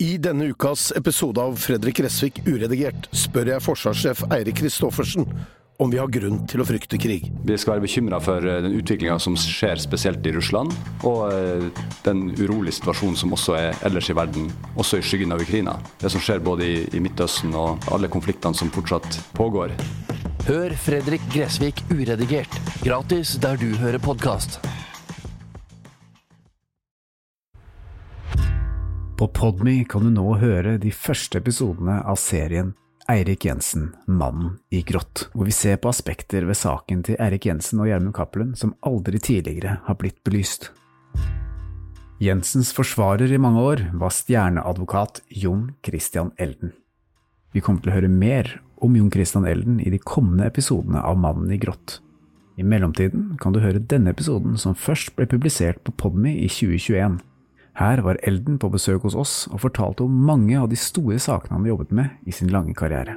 I denne ukas episode av Fredrik Gressvik uredigert spør jeg forsvarssjef Eirik Kristoffersen om vi har grunn til å frykte krig. Vi skal være bekymra for eh, den utviklinga som skjer spesielt i Russland, og eh, den urolige situasjonen som også er ellers i verden, også i skyggen av Ukraina. Det som skjer både i, i Midtøsten og alle konfliktene som fortsatt pågår. Hør Fredrik Gressvik uredigert, gratis der du hører podkast. På Podme kan du nå høre de første episodene av serien Eirik Jensen, mannen i grått, hvor vi ser på aspekter ved saken til Eirik Jensen og Gjermund Cappelen som aldri tidligere har blitt belyst. Jensens forsvarer i mange år var stjerneadvokat Jon Christian Elden. Vi kommer til å høre mer om Jon Christian Elden i de kommende episodene av Mannen i grått. I mellomtiden kan du høre denne episoden som først ble publisert på Podme i 2021. Her var Elden på besøk hos oss og fortalte om mange av de store sakene han jobbet med i sin lange karriere.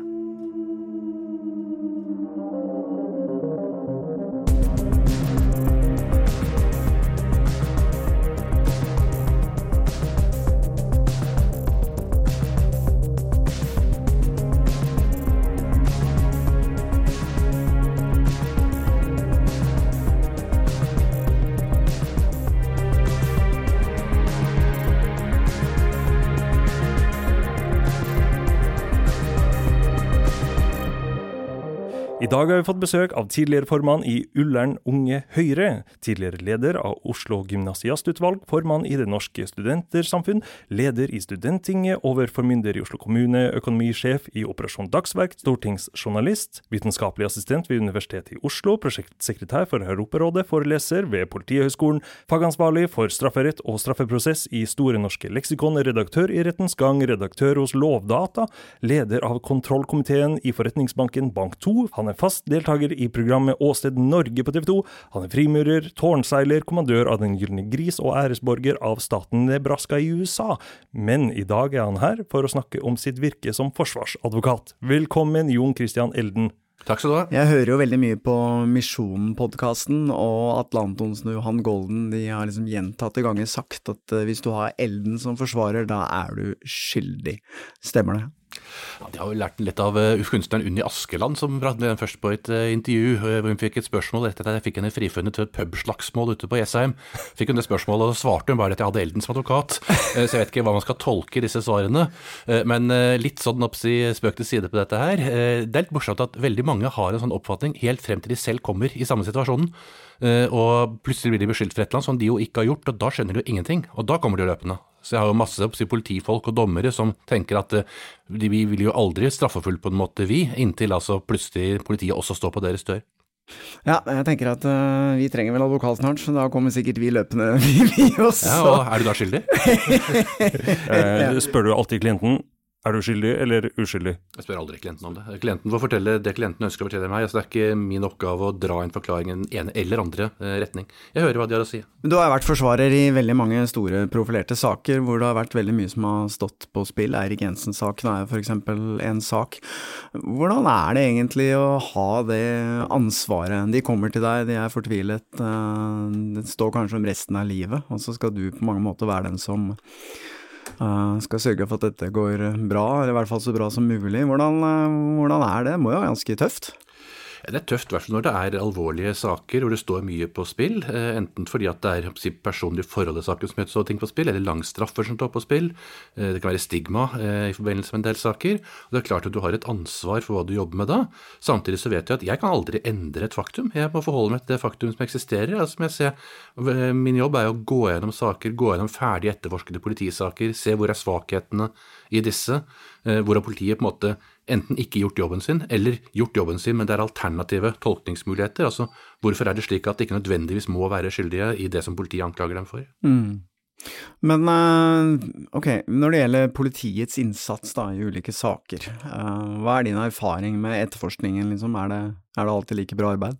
Dag har vi fått besøk av tidligere formann i Ullern Unge Høyre, tidligere leder av Oslo gymnasiastutvalg, formann i Det Norske Studentersamfunn, leder i Studenttinget, overformynder i Oslo kommune, økonomisjef i Operasjon Dagsverk, stortingsjournalist, vitenskapelig assistent ved Universitetet i Oslo, prosjektsekretær for Europarådet, foreleser ved Politihøgskolen, fagansvarlig for strafferett og straffeprosess i Store norske leksikon, redaktør i Rettens Gang, redaktør hos Lovdata, leder av kontrollkomiteen i Forretningsbanken Bank2. Han er fast deltaker i programmet Åsted Norge på TV 2. Han er frimurer, tårnseiler, kommandør av Den gylne gris og æresborger av staten Nebraska i USA. Men i dag er han her for å snakke om sitt virke som forsvarsadvokat. Velkommen, Jon Christian Elden. Takk skal du ha. Jeg hører jo veldig mye på Misjonen-podkasten, og Atle Antonsen og Johan Golden de har liksom gjentatte ganger sagt at eh, hvis du har Elden som forsvarer, da er du skyldig. Stemmer det? Ja, de har jo lært litt av uh, kunstneren Unni Askeland, som brakte den først på et uh, intervju. Uh, hvor Hun fikk et spørsmål etter at jeg fikk henne frifunnet til et pubslagsmål ute på Jessheim. Fikk hun det spørsmålet, og så svarte hun bare at jeg hadde Elden som advokat. så jeg vet ikke hva man skal tolke i disse svarene. men litt sånn oppsi spøk til side på dette her. det er litt morsomt at veldig mange har en sånn oppfatning helt frem til de selv kommer i samme situasjonen. og plutselig blir de beskyldt for et eller annet som de jo ikke har gjort, og da skjønner de jo ingenting. Og da kommer de løpende. Så jeg har jo masse si, politifolk og dommere som tenker at uh, de, vi vil jo aldri straffefulle på en måte, vi, inntil altså plutselig politiet også står på deres dør. Ja, jeg tenker at uh, vi trenger vel advokat snart, så da kommer sikkert vi løpende, vi, vi også. Ja, og Er du da skyldig? uh, spør du alltid klienten er du skyldig eller uskyldig? Jeg spør aldri klienten om det. Klienten får fortelle det klienten ønsker å fortelle meg. Altså, det er ikke min oppgave å dra en forklaring i den ene eller andre eh, retning. Jeg hører hva de har å si. Du har vært forsvarer i veldig mange store profilerte saker hvor det har vært veldig mye som har stått på spill. Eirik Jensen-saken er f.eks. en sak. Hvordan er det egentlig å ha det ansvaret? De kommer til deg, de er fortvilet, eh, det står kanskje om resten av livet, og så skal du på mange måter være den som Uh, skal sørge for at dette går bra, eller i hvert fall så bra som mulig. Hvordan, uh, hvordan er? Det må jo være ganske tøft? Det er tøft, i hvert fall når det er alvorlige saker hvor det står mye på spill. Eh, enten fordi at det er personlige forhold i saken som står ting på spill, eller langstraffer som står på spill. Det kan være stigma i forbindelse med en del saker. Og det er klart at du har et ansvar for hva du jobber med da. Samtidig så vet jeg at jeg kan aldri endre et faktum. Jeg må forholde meg til det faktum som eksisterer. Altså, ser, min jobb er å gå gjennom saker, gå gjennom ferdig etterforskede politisaker, se hvor er svakhetene i disse, hvor har politiet på en måte enten ikke gjort jobben sin, eller gjort jobben sin, men det er alternative tolkningsmuligheter. Altså, hvorfor er det slik at de ikke nødvendigvis må være skyldige i det som politiet anklager dem for? Mm. Men ok, når det gjelder politiets innsats da, i ulike saker, hva er din erfaring med etterforskningen, liksom? Er det, er det alltid like bra arbeid?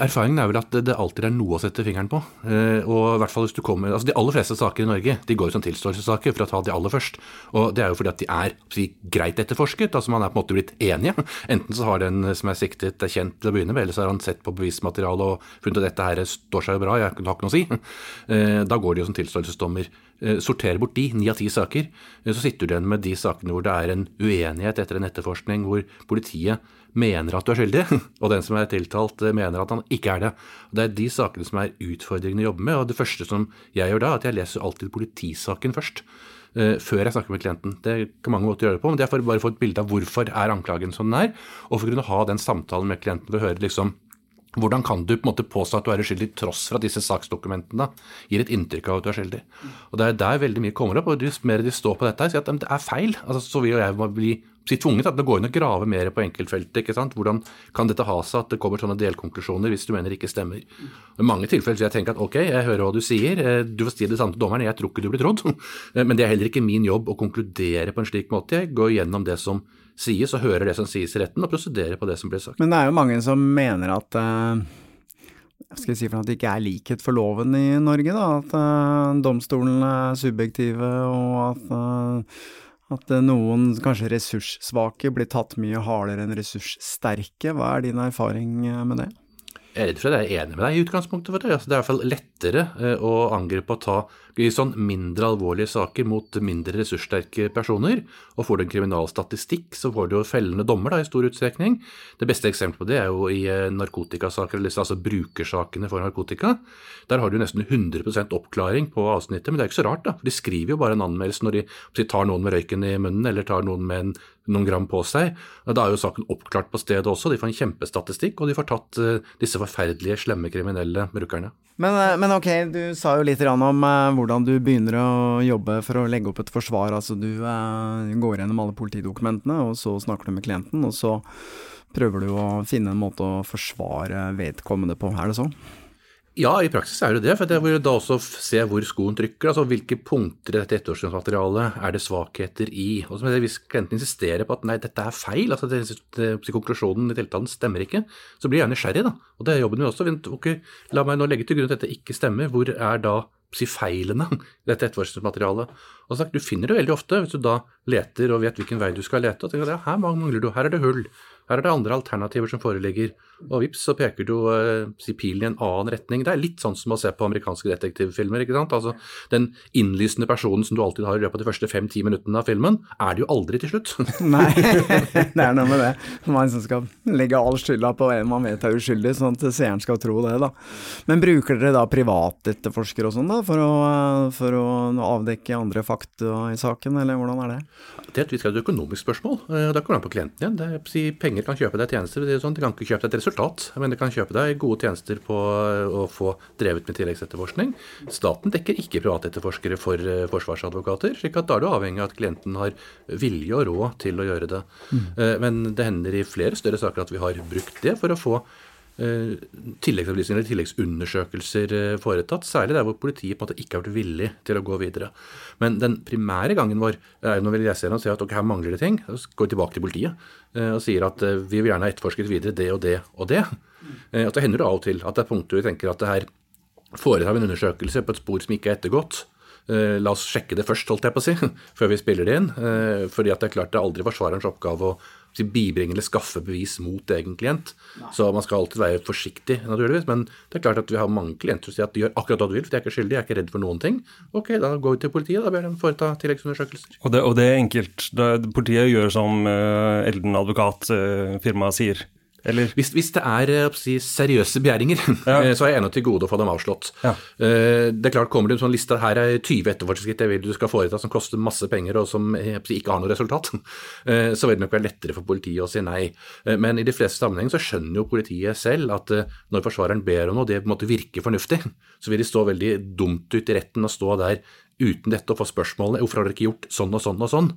Erfaringen er vel at det alltid er noe å sette fingeren på. Og i hvert fall hvis du kommer, altså De aller fleste saker i Norge de går som tilståelsessaker, for å ta de aller først. Og Det er jo fordi at de er si, greit etterforsket. altså Man er på en måte blitt enige. Enten så har den som er siktet, er kjent til å begynne med, eller så har han sett på bevismaterialet og funnet at dette her står seg jo bra, jeg har ikke noe å si. Da går det jo som tilståelsesdommer eh, sorterer bort de, ni av ti saker, eh, så sitter du igjen med de sakene hvor det er en uenighet etter en etterforskning, hvor politiet mener at du er skyldig, og den som er tiltalt mener at han ikke er det. Det er de sakene som er utfordringene å jobbe med. og Det første som jeg gjør da, er at jeg leser alltid politisaken først. Før jeg snakker med klienten. Det kan mange måter gjøre det på, men det er for bare å få et bilde av hvorfor er anklagen som den er, og for å kunne ha den samtalen med klienten for å høre liksom hvordan kan du på en måte påstå at du er uskyldig tross for at disse saksdokumentene gir et inntrykk av at du er skyldig? Og Det er der veldig mye kommer opp. og Jo mer de står på dette, sier at det er feil. Altså, så vil jo jeg bli tvunget til å gå inn og grave mer på enkeltfeltet. ikke sant? Hvordan kan dette ha seg at det kommer sånne delkonklusjoner hvis du mener det ikke stemmer? I mange tilfeller vil jeg tenke at ok, jeg hører hva du sier, eh, du får si det samme til dommeren, jeg tror ikke du blir trodd. Men det er heller ikke min jobb å konkludere på en slik måte. Jeg går gjennom det som sies, og hører det som sies i retten, og prosederer på det som blir sagt. Men det er jo mange som mener at uh skal jeg si for at det ikke er likhet for loven i Norge, da. At uh, domstolene er subjektive, og at, uh, at noen kanskje ressurssvake blir tatt mye hardere enn ressurssterke. Hva er din erfaring med det? Jeg er redd for at jeg er enig med deg i utgangspunktet for det. Altså, det er i hvert fall lettere eh, å angripe og ta i sånn mindre alvorlige saker mot mindre ressurssterke personer. Og får du en kriminalstatistikk, så får du jo fellende dommer da, i stor utstrekning. Det beste eksempelet på det er jo i eh, narkotikasaker, altså brukersakene for narkotika. Der har du nesten 100% oppklaring på avsnittet, men det er ikke så rart, da. De skriver jo bare en anmeldelse når de tar noen med røyken i munnen, eller tar noen med en, noen gram på seg. Da er jo saken oppklart på stedet også, de får en kjempestatistikk, og de får tatt uh, disse forferdelige, slemme kriminelle brukerne. Men, eh, men, ok, du sa jo litt om uh, hvordan du begynner å jobbe for å legge opp et forsvar. Altså du uh, går gjennom alle politidokumentene, og så snakker du med klienten, og så prøver du å finne en måte å forsvare vedkommende på. Er det sånn? Ja, i praksis er det det. For jeg vil da også se hvor skoen trykker. altså Hvilke punkter i dette etterforskningsmaterialet er det svakheter i. Og Hvis klienten insisterer på at nei, dette er feil, altså det, konklusjonen i tiltalen stemmer ikke, så blir jeg nysgjerrig. da. Og Det er jobben min også. Okay, la meg nå legge til grunn at dette ikke stemmer. Hvor er da si feilene i dette etterforskningsmaterialet? Og sagt, Du finner det veldig ofte hvis du da leter og vet hvilken vei du skal lete. og tenker at ja, Her mangler du, her er det hull. Her er det andre alternativer som foreligger, og vips, så peker du uh, pilen i en annen retning. Det er litt sånn som å se på amerikanske detektivfilmer. ikke sant? Altså, Den innlysende personen som du alltid har i løpet av de første fem-ti minuttene av filmen, er det jo aldri til slutt. Nei, det er noe med det. Man liksom skal legge all skylda på en man vet er uskyldig, sånn at seeren skal tro det, da. Men bruker dere da privatetterforskere og sånn, da, for å, for å avdekke andre fakta i saken, eller hvordan er det? Det er et økonomisk spørsmål. Eh, da kommer det an på klienten igjen. Det er, si, penger kan kjøpe deg tjenester. Det, sånn, de kan ikke kjøpe deg et resultat, men de kan kjøpe deg gode tjenester på å få drevet med tilleggsetterforskning. Staten dekker ikke privatetterforskere for uh, forsvarsadvokater, slik at da er du avhengig av at klienten har vilje og råd til å gjøre det. Mm. Uh, men det hender i flere større saker at vi har brukt det for å få Eh, tilleggsopplysninger eller tilleggsundersøkelser eh, foretatt, særlig der hvor politiet på en måte ikke har vært villig til å gå videre. Men den primære gangen vår er når vi leser og ser at ok, her mangler det ting, så går vi tilbake til politiet eh, og sier at vi vil gjerne ha etterforsket videre det og det og det. At det hender det av og til at det er punkter vi tenker at det her foretar vi en undersøkelse på et spor som ikke er ettergått. La oss sjekke det først, holdt jeg på å si, før vi spiller det inn. Fordi at det er klart det er aldri forsvarerens oppgave å bibringe eller skaffe bevis mot egen klient. Nei. Så man skal alltid være forsiktig, naturligvis. Men det er klart at vi har mange klienter som sier at de gjør akkurat hva du vil, for de er ikke skyldige, de er ikke redd for noen ting. Ok, da går vi til politiet, da ber de foreta tilleggsundersøkelser. Og det, og det er enkelt. Politiet gjør som uh, Elden advokatfirmaet uh, sier. Eller? Hvis, hvis det er eh, si, seriøse begjæringer, ja. Eh, så er jeg ennå til gode å få dem avslått. Ja. Eh, det er klart, Kommer det en sånn liste her er 20 etterforskningsskritt jeg vil du skal foreta som koster masse penger og som ikke har noe resultat, så vil det nok være lettere for politiet å si nei. Men i de fleste sammenhenger så skjønner jo politiet selv at når forsvareren ber om noe, det på en måte virker fornuftig, så vil de stå veldig dumt ut i retten og stå der uten dette og få spørsmålene hvorfor har dere ikke gjort sånn og sånn og sånn.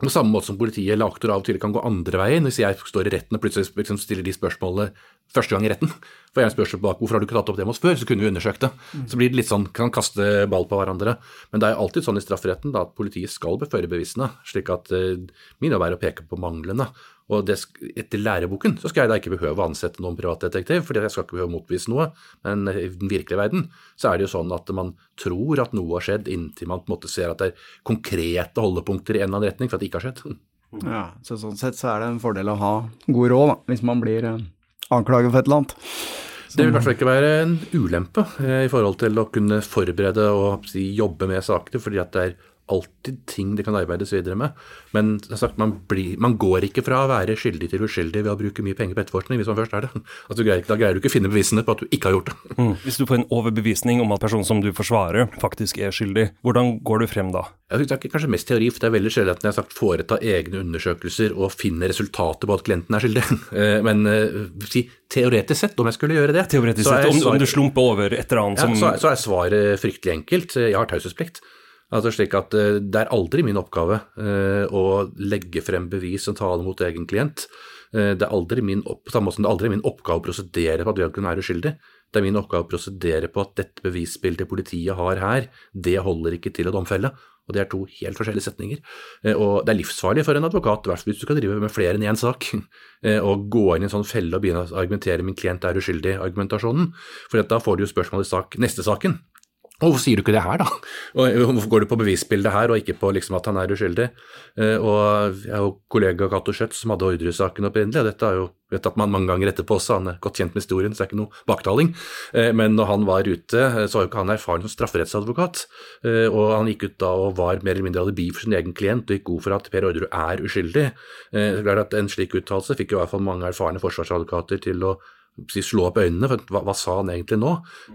På samme måte som politiet eller aktor av og til kan gå andre veien. Hvis jeg står i retten og plutselig liksom stiller de spørsmålene første gang i retten, for jeg spørsmål bak hvorfor har du ikke tatt opp det med oss før, så kunne vi undersøkt det. Så blir det litt sånn, kan kaste ball på hverandre. Men det er alltid sånn i strafferetten da, at politiet skal beføre bevisene, slik at uh, min jobb er å peke på manglene. Og det, etter læreboken så skal jeg da ikke behøve å ansette noen privatdetektiv, for jeg skal ikke behøve å motbevise noe. Men i den virkelige verden så er det jo sånn at man tror at noe har skjedd, inntil man på en måte ser at det er konkrete holdepunkter i en eller annen retning for at det ikke har skjedd. Ja, så sånn sett så er det en fordel å ha god råd, da, hvis man blir eh, anklaget for et eller annet. Det vil i hvert fall ikke være en ulempe eh, i forhold til å kunne forberede og si, jobbe med sakene, fordi at det er alltid ting det kan arbeides videre med. Men sagt, man, blir, man, går ikke fra å være skyldig til uskyldig ved å bruke mye penger på etterforskning, hvis man først er det. Altså, greier, da greier du ikke å finne bevisene på at du ikke har gjort det. Mm. Hvis du får en overbevisning om at personen som du forsvarer, faktisk er skyldig, hvordan går du frem da? Jeg synes Det er kanskje mest teori, for det er veldig sjelden at jeg har sagt foreta egne undersøkelser og finne resultatet på at klienten er skyldig. Eh, men eh, si, teoretisk sett, om jeg skulle gjøre det Teoretisk sett, om, om, du slumper over et eller annet som ja, så, så er svaret fryktelig enkelt. Jeg har taushetsplikt. Altså slik at eh, Det er aldri min oppgave eh, å legge frem bevis som taler mot egen klient. Eh, det er aldri min, opp, det er aldri min oppgave å prosedere på at vedkommende er uskyldig. Det er min oppgave å prosedere på at dette bevisbildet politiet har her, det holder ikke til å domfelle. Og Det er to helt forskjellige setninger. Og Det er livsfarlig for en advokat, i hvis du skal drive med flere enn én sak, å gå inn i en sånn felle og begynne å argumentere min klient er uskyldig-argumentasjonen. For da får du jo spørsmål i sak, neste saken. Hvorfor sier du ikke det her, da? Og hvorfor går du på bevisbildet her, og ikke på liksom at han er uskyldig? Eh, og jeg har jo kollega Cato Schjøtz som hadde Orderud-saken opprinnelig, og dette er jo vet at man mange ganger etterpå også, han er godt kjent med historien, så det er ikke noe baktaling. Eh, men når han var ute, eh, så var jo ikke han erfaren som strafferettsadvokat. Og han gikk ut da og var mer eller mindre alibi for sin egen klient, og gikk god for at Per Orderud er uskyldig. Er klart at En slik uttalelse fikk jo i hvert fall mange erfarne forsvarsadvokater til å slå opp øynene. for hva, hva, sa han egentlig nå?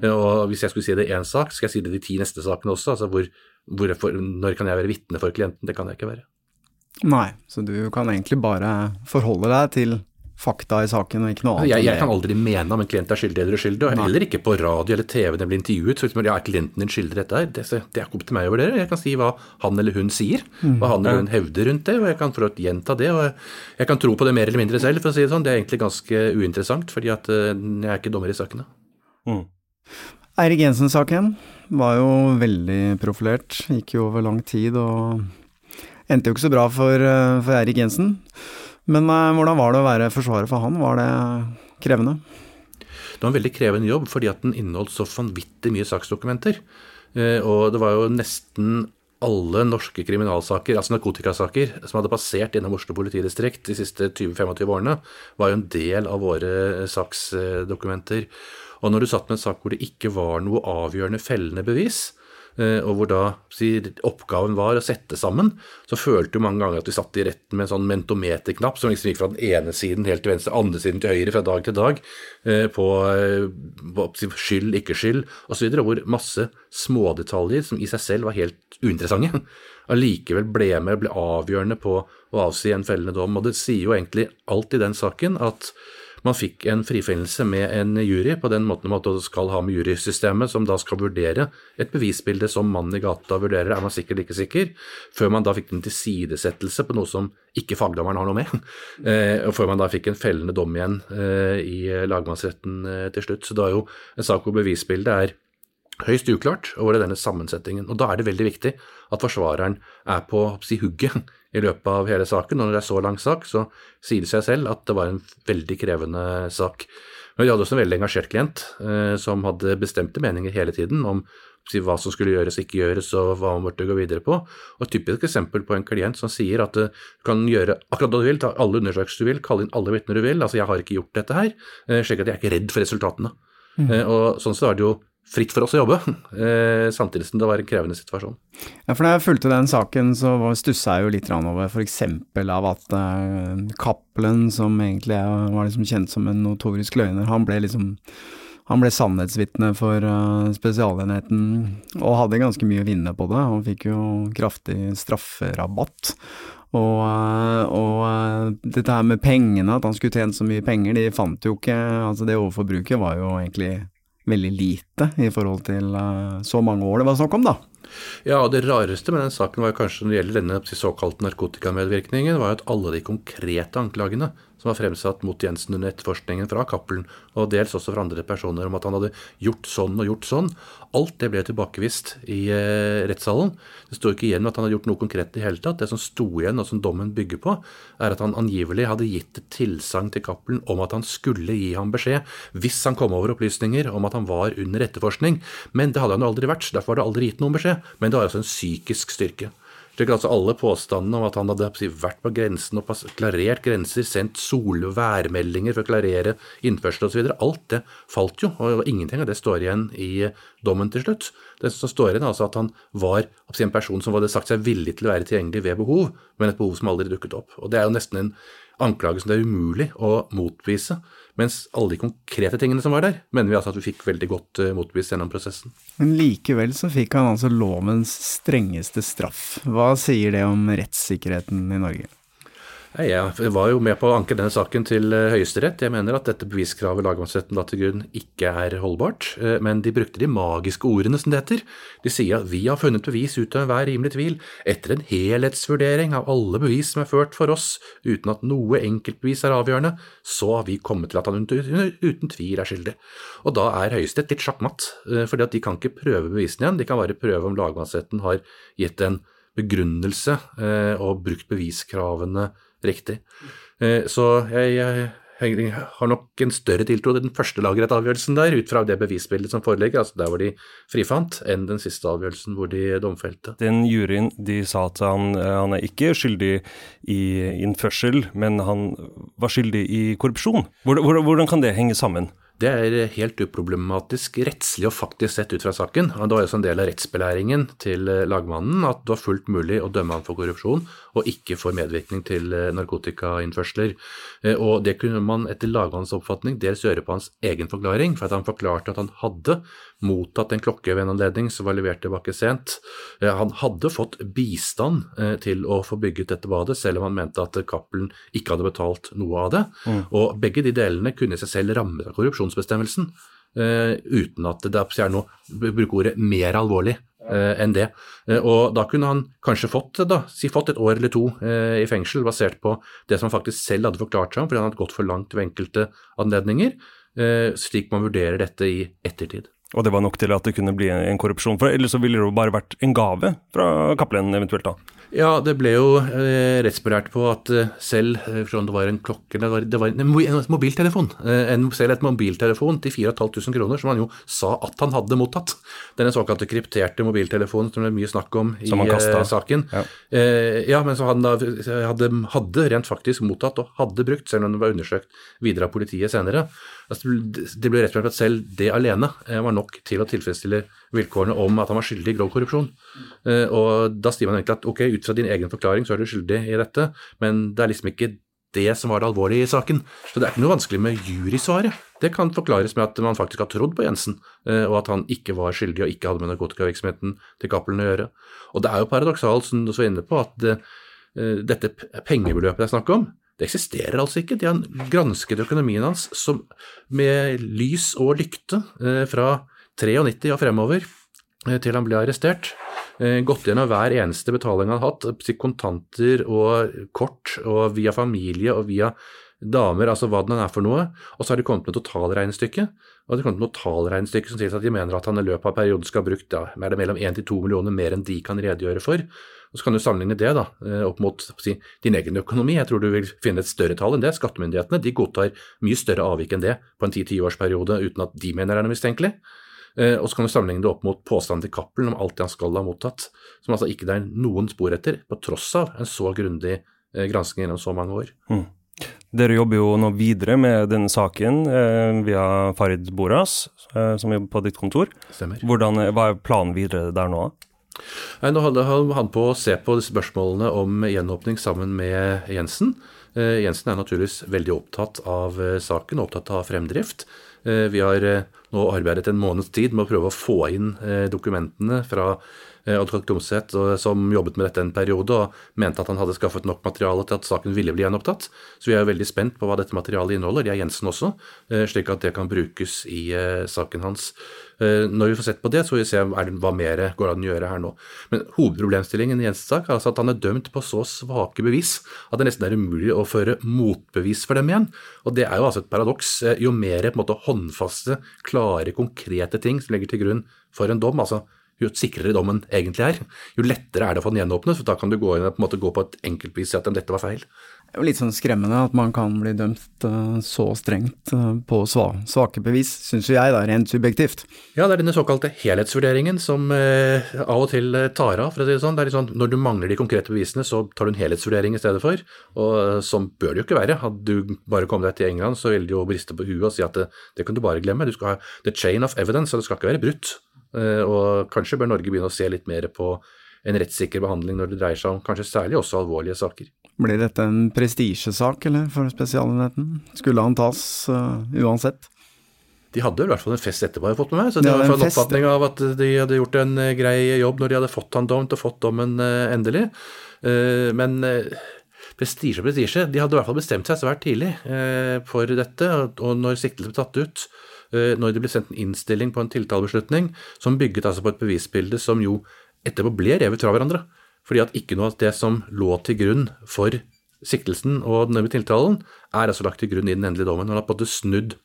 Og Hvis jeg skulle si det i én sak, skal jeg si det i de ti neste sakene også. altså hvor, hvor, Når kan jeg være vitne for klienten? Det kan jeg ikke være. Nei, så du kan egentlig bare forholde deg til fakta i saken og ikke noe annet. Jeg, jeg kan aldri mene om en klient er skyldig eller uskyldig, og heller ikke på radio eller TV når jeg blir intervjuet. Så liksom, er klienten din skyldig dette her? Det, det er ikke opp til meg å vurdere. Jeg kan si hva han eller hun sier, mm. hva han eller hun hevder rundt det, og jeg kan få gjenta det. og Jeg kan tro på det mer eller mindre selv, for å si det sånn. Det er egentlig ganske uinteressant, fordi at eh, jeg er ikke dommer i sakene. Mm. Eirik Jensen-saken var jo veldig profilert, gikk jo over lang tid og endte jo ikke så bra for, eh, for Eirik Jensen. Men uh, hvordan var det å være forsvarer for han? Var det krevende? Det var en veldig krevende jobb, fordi at den inneholdt så vanvittig mye saksdokumenter. Uh, og det var jo nesten alle norske kriminalsaker, altså narkotikasaker, som hadde passert gjennom Oslo politidistrikt de siste 20-25 årene, var jo en del av våre saksdokumenter. Og når du satt med en sak hvor det ikke var noe avgjørende fellende bevis, Eh, og hvor da oppgaven var å sette sammen, så følte jo mange ganger at vi satt i retten med en sånn mentometerknapp som liksom gikk fra den ene siden helt til venstre, andre siden til høyre fra dag til dag, eh, på, eh, på skyld, ikke skyld osv., hvor masse smådetaljer som i seg selv var helt uinteressante, allikevel ble med, og ble avgjørende på å avsi en fellende dom. Og det sier jo egentlig alt i den saken at man fikk en frifinnelse med en jury, på den måten man skal ha med jurysystemet, som da skal vurdere et bevisbilde som mannen i gata vurderer, er man sikkert ikke sikker, før man da fikk en tilsidesettelse på noe som ikke fagdommeren har noe med, eh, og før man da fikk en fellende dom igjen eh, i lagmannsretten eh, til slutt. Så det er jo en sak hvor bevisbildet er høyst uklart over denne sammensetningen. Og da er det veldig viktig at forsvareren er på si, hugget i løpet av hele saken. Og når det er så lang sak, så sier det seg selv at det var en veldig krevende sak. Men vi hadde også en veldig engasjert klient eh, som hadde bestemte meninger hele tiden om si, hva som skulle gjøres, ikke gjøres, og hva man burde gå videre på. Og Et typisk eksempel på en klient som sier at du kan gjøre akkurat hva du vil, ta alle undersøkelser du vil, kalle inn alle vitner du vil. Altså, jeg har ikke gjort dette her, eh, slik at jeg er ikke redd for resultatene. Mm. Eh, og Sånn så er det jo fritt for oss å jobbe, eh, samtidig som det var en krevende situasjon. Ja, for Da jeg fulgte den saken, så stussa jeg jo litt over f.eks. av at uh, Cappelen, som egentlig var liksom kjent som en notorisk løgner, han ble liksom han ble sannhetsvitne for uh, Spesialenheten og hadde ganske mye å vinne på det. Han fikk jo kraftig strafferabatt. Og, og, dette her med pengene, at han skulle tjent så mye penger, de fant jo ikke Altså det overforbruket var jo egentlig veldig lite i forhold til uh, så mange år det var snakk om, da. Ja, og det rareste med den saken var kanskje når det gjelder denne såkalte narkotikamedvirkningen, var at alle de konkrete anklagene som var fremsatt mot Jensen under etterforskningen fra Cappelen, og dels også fra andre personer, om at han hadde gjort sånn og gjort sånn. Alt det ble tilbakevist i eh, rettssalen. Det står ikke igjen at han hadde gjort noe konkret i hele tatt. Det som sto igjen, og som dommen bygger på, er at han angivelig hadde gitt et tilsagn til Cappelen om at han skulle gi ham beskjed hvis han kom over opplysninger om at han var under etterforskning. Men det hadde han jo aldri vært, derfor var det aldri gitt noen beskjed. Men det var altså en psykisk styrke. Slik altså Alle påstandene om at han hadde vært på grensen og klarert grenser, sendt sol- og værmeldinger for å klarere innførsel osv., alt det falt jo. og Ingenting av det står igjen i dommen til slutt. Det som står igjen er altså at han var en person som hadde sagt seg villig til å være tilgjengelig ved behov, men et behov som aldri dukket opp. Og Det er jo nesten en anklage som det er umulig å motbevise. Mens alle de konkrete tingene som var der, mener vi altså at vi fikk veldig godt uh, motbevist gjennom prosessen. Men likevel så fikk han altså lovens strengeste straff. Hva sier det om rettssikkerheten i Norge? Jeg var jo med på å anke denne saken til eh, Høyesterett. Jeg mener at dette beviskravet lagmannsretten la til grunn ikke er holdbart. Eh, men de brukte de magiske ordene, som det heter. De sier at vi har funnet bevis uten enhver rimelig tvil, etter en helhetsvurdering av alle bevis som er ført for oss, uten at noe enkeltbevis er avgjørende, så har vi kommet til at han uten tvil er skyldig. Og da er Høyesterett litt sjakkmatt, eh, fordi de kan ikke prøve bevisene igjen. De kan bare prøve om lagmannsretten har gitt en begrunnelse og brukt beviskravene riktig. Eh, så jeg, jeg, jeg, har nok en større tiltro til den første lagrettavgjørelsen der, ut fra det bevisbildet som foreligger, altså der hvor de frifant, enn den siste avgjørelsen hvor de domfelte. Den juryen de sa at han, han er ikke skyldig i innførsel, men han var skyldig i korrupsjon. Hvordan kan det henge sammen? Det er helt uproblematisk rettslig og faktisk sett ut fra saken. Det var også en del av rettsbelæringen til eh, lagmannen at det var fullt mulig å dømme han for korrupsjon og ikke for medvirkning til eh, narkotikainnførsler. Eh, og det kunne man etter lagmannens oppfatning dels gjøre på hans egen forklaring, for at han forklarte at han hadde mottatt en klokke ved en anledning som var levert tilbake sent. Han hadde fått bistand til å få bygget dette badet, selv om han mente at Cappelen ikke hadde betalt noe av det. Mm. Og begge de delene kunne i seg selv rammet av korrupsjon uh, uten at det er noe bruke ordet mer alvorlig uh, enn det. Uh, og da kunne han kanskje fått, da, si fått et år eller to i fengsel basert på det som han faktisk selv hadde forklart seg om, fordi han hadde gått for langt ved enkelte anledninger, slik man vurderer dette i ettertid. Og det var nok til at det kunne bli en korrupsjon? For ellers så ville det jo bare vært en gave fra Cappelen eventuelt, da? Ja, det ble jo eh, rettsbelært på at eh, selv om det var en klokke Det var, det var en, mobiltelefon. Eh, en, selv et mobiltelefon til 4500 kroner, som han jo sa at han hadde mottatt. Denne såkalte krypterte mobiltelefonen som det er mye snakk om i eh, saken. Ja. Eh, ja. men så han da hadde, hadde, rent faktisk mottatt og hadde brukt, selv om det var undersøkt videre av politiet senere. Altså, det ble rett på at selv det alene eh, var nok til å tilfredsstille vilkårene om at han var skyldig i grov korrupsjon. Eh, og da sier man egentlig at ok, ut fra din egen forklaring så er du skyldig i dette, men det er liksom ikke det som var det alvorlige i saken. Så det er ikke noe vanskelig med jurysvaret. Det kan forklares med at man faktisk har trodd på Jensen, eh, og at han ikke var skyldig og ikke hadde med narkotikavirksomheten til Cappelen å gjøre. Og det er jo paradoksalt, som du var inne på, at dette pengebeløpet det er snakk om, det eksisterer altså ikke. De har gransket økonomien hans som, med lys og lykte eh, fra 93 og fremover eh, til han ble arrestert. Eh, gått gjennom hver eneste betaling han har hatt, kontanter og kort, og via familie og via damer, altså hva den er for noe. Og så har de kommet med totalregnestykket. Og det kommet med totalregnestykke som sier at de mener at han i løpet av perioden skal ha brukt ja, mellom 1 til 2 millioner mer enn de kan redegjøre for. Og Så kan du sammenligne det da, eh, opp mot si, din egen økonomi. Jeg tror du vil finne et større tall enn det. Skattemyndighetene de godtar mye større avvik enn det på en 10-10-årsperiode uten at de mener det er noe mistenkelig. Eh, og så kan du sammenligne det opp mot påstanden til Cappelen om alt det han skal ha mottatt, som altså ikke det er noen spor etter, på tross av en så grundig eh, gransking gjennom så mange år. Mm. Dere jobber jo nå videre med denne saken eh, via Farid Boras, eh, som jobber på ditt kontor. Stemmer. Hvordan, hva er planen videre der nå? Nei, Nå holder han på å se på spørsmålene om gjenåpning sammen med Jensen. Eh, Jensen er naturligvis veldig opptatt av eh, saken, opptatt av fremdrift. Eh, vi har nå arbeidet en måneds tid med å prøve å få inn dokumentene fra advokat Klomsæt, som jobbet med dette en periode og mente at han hadde skaffet nok materiale til at saken ville bli gjenopptatt. Så vi er veldig spent på hva dette materialet inneholder, det er Jensen også, slik at det kan brukes i saken hans. Eh, når vi får sett på det, så vil vi se hva mer går an å gjøre her nå. Men hovedproblemstillingen i Jensens sak er altså at han er dømt på så svake bevis at det nesten er umulig å føre motbevis for dem igjen. Og det er jo altså et paradoks. Eh, jo mer på en måte håndfaste, klare, konkrete ting som legger til grunn for en dom, altså jo sikrere dommen egentlig er, jo lettere er det å få den gjenåpnet. for Da kan du gå inn og på, en måte gå på et enkeltvis si at dette var feil. Det er jo litt sånn skremmende at man kan bli dømt uh, så strengt uh, på svake bevis, syns jo jeg da, rent subjektivt. Ja, det er denne såkalte helhetsvurderingen som uh, av og til tar av, for å si det sånn. Det er litt sånn, Når du mangler de konkrete bevisene, så tar du en helhetsvurdering i stedet for. Og sånn bør det jo ikke være. Hadde du bare kommet deg til England, så ville de jo briste på huet og si at det, det kan du bare glemme. Du skal ha the chain of evidence, og det skal ikke være brutt. Og kanskje bør Norge begynne å se litt mer på en rettssikker behandling når det dreier seg om kanskje særlig også alvorlige saker. Blir dette en prestisjesak, eller, for Spesialenheten? Skulle han tas uh, uansett? De hadde i hvert fall en fest etterpå, har jeg fått med meg. Så de hadde en oppfatning av at de hadde gjort en uh, grei jobb når de hadde fått han dømt og fått dommen endelig. Men prestisje og prestisje, de hadde i hvert fall bestemt seg svært tidlig for dette. Og når siktelsen ble tatt ut, når det ble sendt en innstilling på en tiltalebeslutning som bygget altså på et bevisbilde som jo etterpå ble revet fra hverandre. Fordi at ikke noe av det som lå til grunn for siktelsen og den tiltalen, er altså lagt til grunn i den endelige dommen. Han har på en måte snudd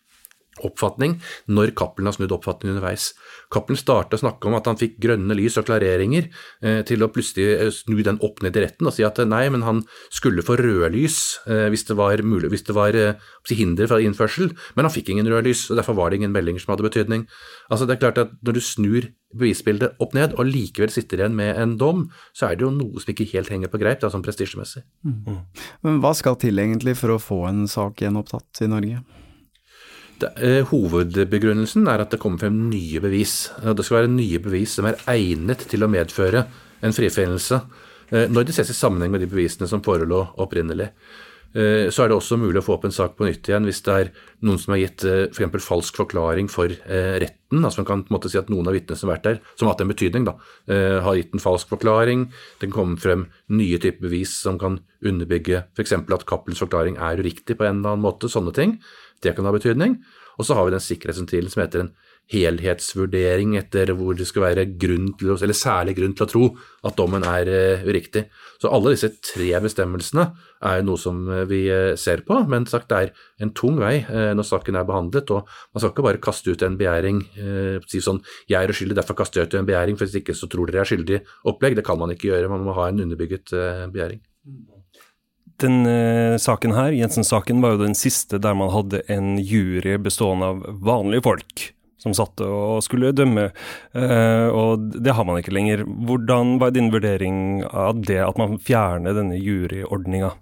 oppfatning når Cappelen har snudd oppfatning underveis. Cappelen starta å snakke om at han fikk grønne lys og klareringer, eh, til å plutselig eh, snu den opp ned i retten og si at eh, nei, men han skulle få røde lys eh, hvis det var, mulig, hvis det var eh, hinder for innførsel, men han fikk ingen røde lys, og derfor var det ingen meldinger som hadde betydning. Altså det er klart at Når du snur bevisbildet opp ned og likevel sitter igjen med en dom, så er det jo noe som ikke helt henger på greip, da, sånn prestisjemessig. Mm. Men hva skal til egentlig for å få en sak gjenopptatt i Norge? Eh, hovedbegrunnelsen er at det kommer frem nye bevis. Det skal være nye bevis som er egnet til å medføre en frifinnelse, eh, når det ses i sammenheng med de bevisene som forelå opprinnelig. Eh, så er det også mulig å få opp en sak på nytt igjen hvis det er noen som har gitt f.eks. For falsk forklaring for eh, retten. altså Man kan på en måte si at noen av vitnene som har vært der, som har hatt en betydning, da, har gitt en falsk forklaring. Det kan komme frem nye typer bevis som kan underbygge f.eks. at Cappelens forklaring er uriktig på en eller annen måte. Sånne ting. Det kan ha betydning. Og så har vi den sikkerhetsventilen som heter en helhetsvurdering etter hvor det skal være grunn til, eller særlig grunn til å tro at dommen er uh, uriktig. Så alle disse tre bestemmelsene er noe som eh, vi uh, ser på, men sagt det er en tung vei når saken er behandlet. og Man skal ikke bare kaste ut en begjæring, si sånn 'jeg er uskyldig, derfor kaster jeg ut en begjæring', for hvis ikke så tror dere jeg er skyldig opplegg. Det kan man ikke gjøre, man må ha en underbygget begjæring. Den uh, saken her, Jensen-saken, var jo den siste der man hadde en jury bestående av vanlige folk som satt og skulle dømme, eh, og det har man ikke lenger. Hvordan var din vurdering av det, at man fjerner denne juryordninga?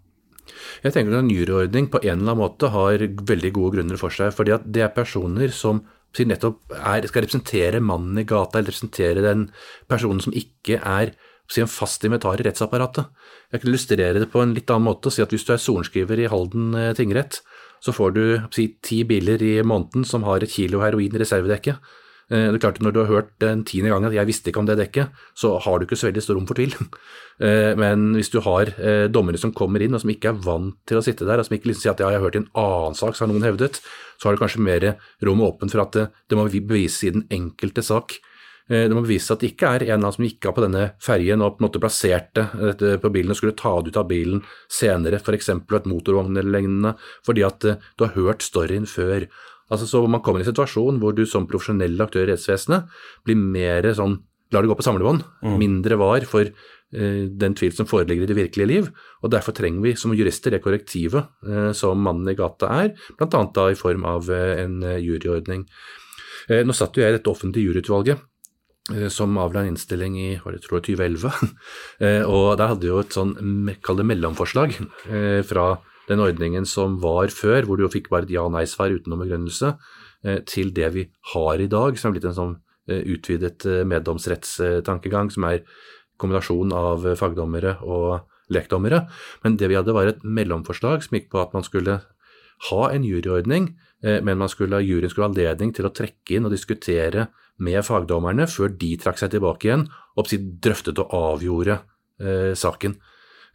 Jeg tenker at En juryordning på en eller annen måte har veldig gode grunner for seg. fordi det er personer som nettopp er, skal representere mannen i gata, eller representere den personen som ikke er en fast inventar i rettsapparatet. Jeg kan illustrere det på en litt annen måte og si at hvis du er sorenskriver i Halden eh, tingrett, så får du si, ti biler i måneden som har et kilo heroin i reservedekket. Eh, det er klart at Når du har hørt den tiende gangen at 'jeg visste ikke om det dekket', så har du ikke så veldig stor rom for tvil. Eh, men hvis du har dommere som kommer inn og som ikke er vant til å sitte der, og som ikke liksom sier at 'ja, jeg har hørt i en annen sak', så har noen hevdet, så har du kanskje mer rom åpent for at det må bevises i den enkelte sak. Eh, det må bevise at det ikke er en eller annen som gikk av på denne ferjen og på en måte plasserte dette på bilen og skulle ta det ut av bilen senere, f.eks. et motorvogn eller lignende, fordi at eh, du har hørt storyen før. Altså Så man kommer i en situasjon hvor du som profesjonell aktør i rettsvesenet blir mer sånn lar det gå på samlebånd, mm. mindre var for uh, den tvil som foreligger i det virkelige liv. og Derfor trenger vi som jurister det korrektivet uh, som mannen i gata er, bl.a. i form av uh, en juryordning. Nå satt jo jeg i dette offentlige juryutvalget Eh, som avla en innstilling i var det, tror jeg, 2011. Eh, og der hadde jo et sånn kall det mellomforslag eh, fra den ordningen som var før, hvor du fikk bare et ja-nei-svar uten noen begrunnelse, til det vi har i dag, som er blitt en sånn utvidet meddomsrettstankegang, som er kombinasjon av fagdommere og lekdommere. Men det vi hadde, var et mellomforslag som gikk på at man skulle ha en juryordning, men man skulle, juryen skulle ha anledning til å trekke inn og diskutere med fagdommerne før de trakk seg tilbake igjen og drøftet og avgjorde eh, saken.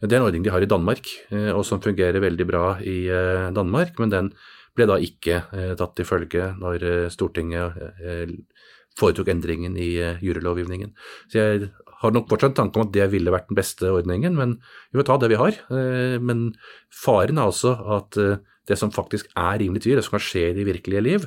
Det er en ordning de har i Danmark, eh, og som fungerer veldig bra i eh, Danmark, men den ble da ikke eh, tatt til følge når eh, Stortinget eh, foretok endringen i jurylovgivningen. Så jeg har nok fortsatt en tanke om at det ville vært den beste ordningen, men vi må ta det vi har. Men faren er altså at det som faktisk er rimelig tvil, det som kan skje i det virkelige liv,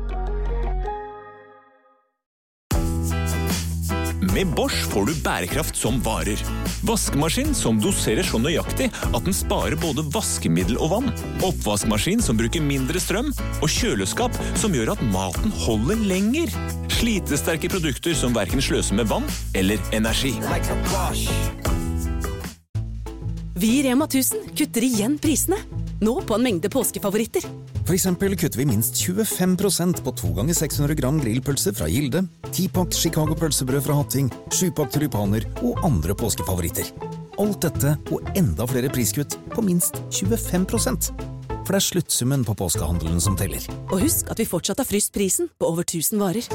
Med Bosch får du bærekraft som varer. Vaskemaskin som doserer så nøyaktig at den sparer både vaskemiddel og vann. Oppvaskmaskin som bruker mindre strøm. Og kjøleskap som gjør at maten holder lenger. Slitesterke produkter som verken sløser med vann eller energi. Vi i Rema 1000 kutter igjen prisene. Nå på en mengde påskefavoritter. For eksempel kutter vi minst 25% på 2 ganger 600 gram grillpølse fra Gilde, 10-pakk Chicago pølsebrød fra Hatting, 7-pakk tulipaner og andre påskefavoritter. Alt dette og enda flere priskutt på minst 25% For det er sluttsummen på påskehandelen som teller. Og husk at vi fortsatt har fryst prisen på over 1000 varer.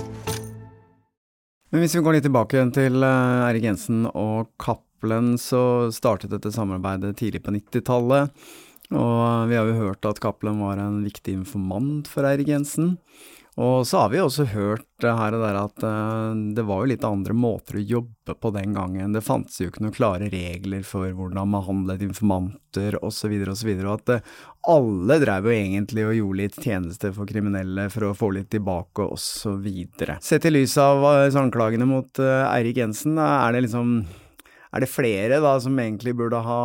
Men hvis vi går litt tilbake igjen til eh, Eirik Jensen og Cappelen, så startet dette samarbeidet tidlig på 90-tallet. Og vi har jo hørt at Cappelen var en viktig informant for Eirik Jensen. Og så har vi også hørt her og der at eh, det var jo litt andre måter å jobbe på den gangen. Det fantes jo ikke noen klare regler for hvordan man handlet informanter osv. osv. Og at eh, alle drev jo egentlig og gjorde litt tjeneste for kriminelle for å få litt tilbake osv. Sett i lys av eh, anklagene mot Eirik Jensen, er det liksom er det flere da som egentlig burde ha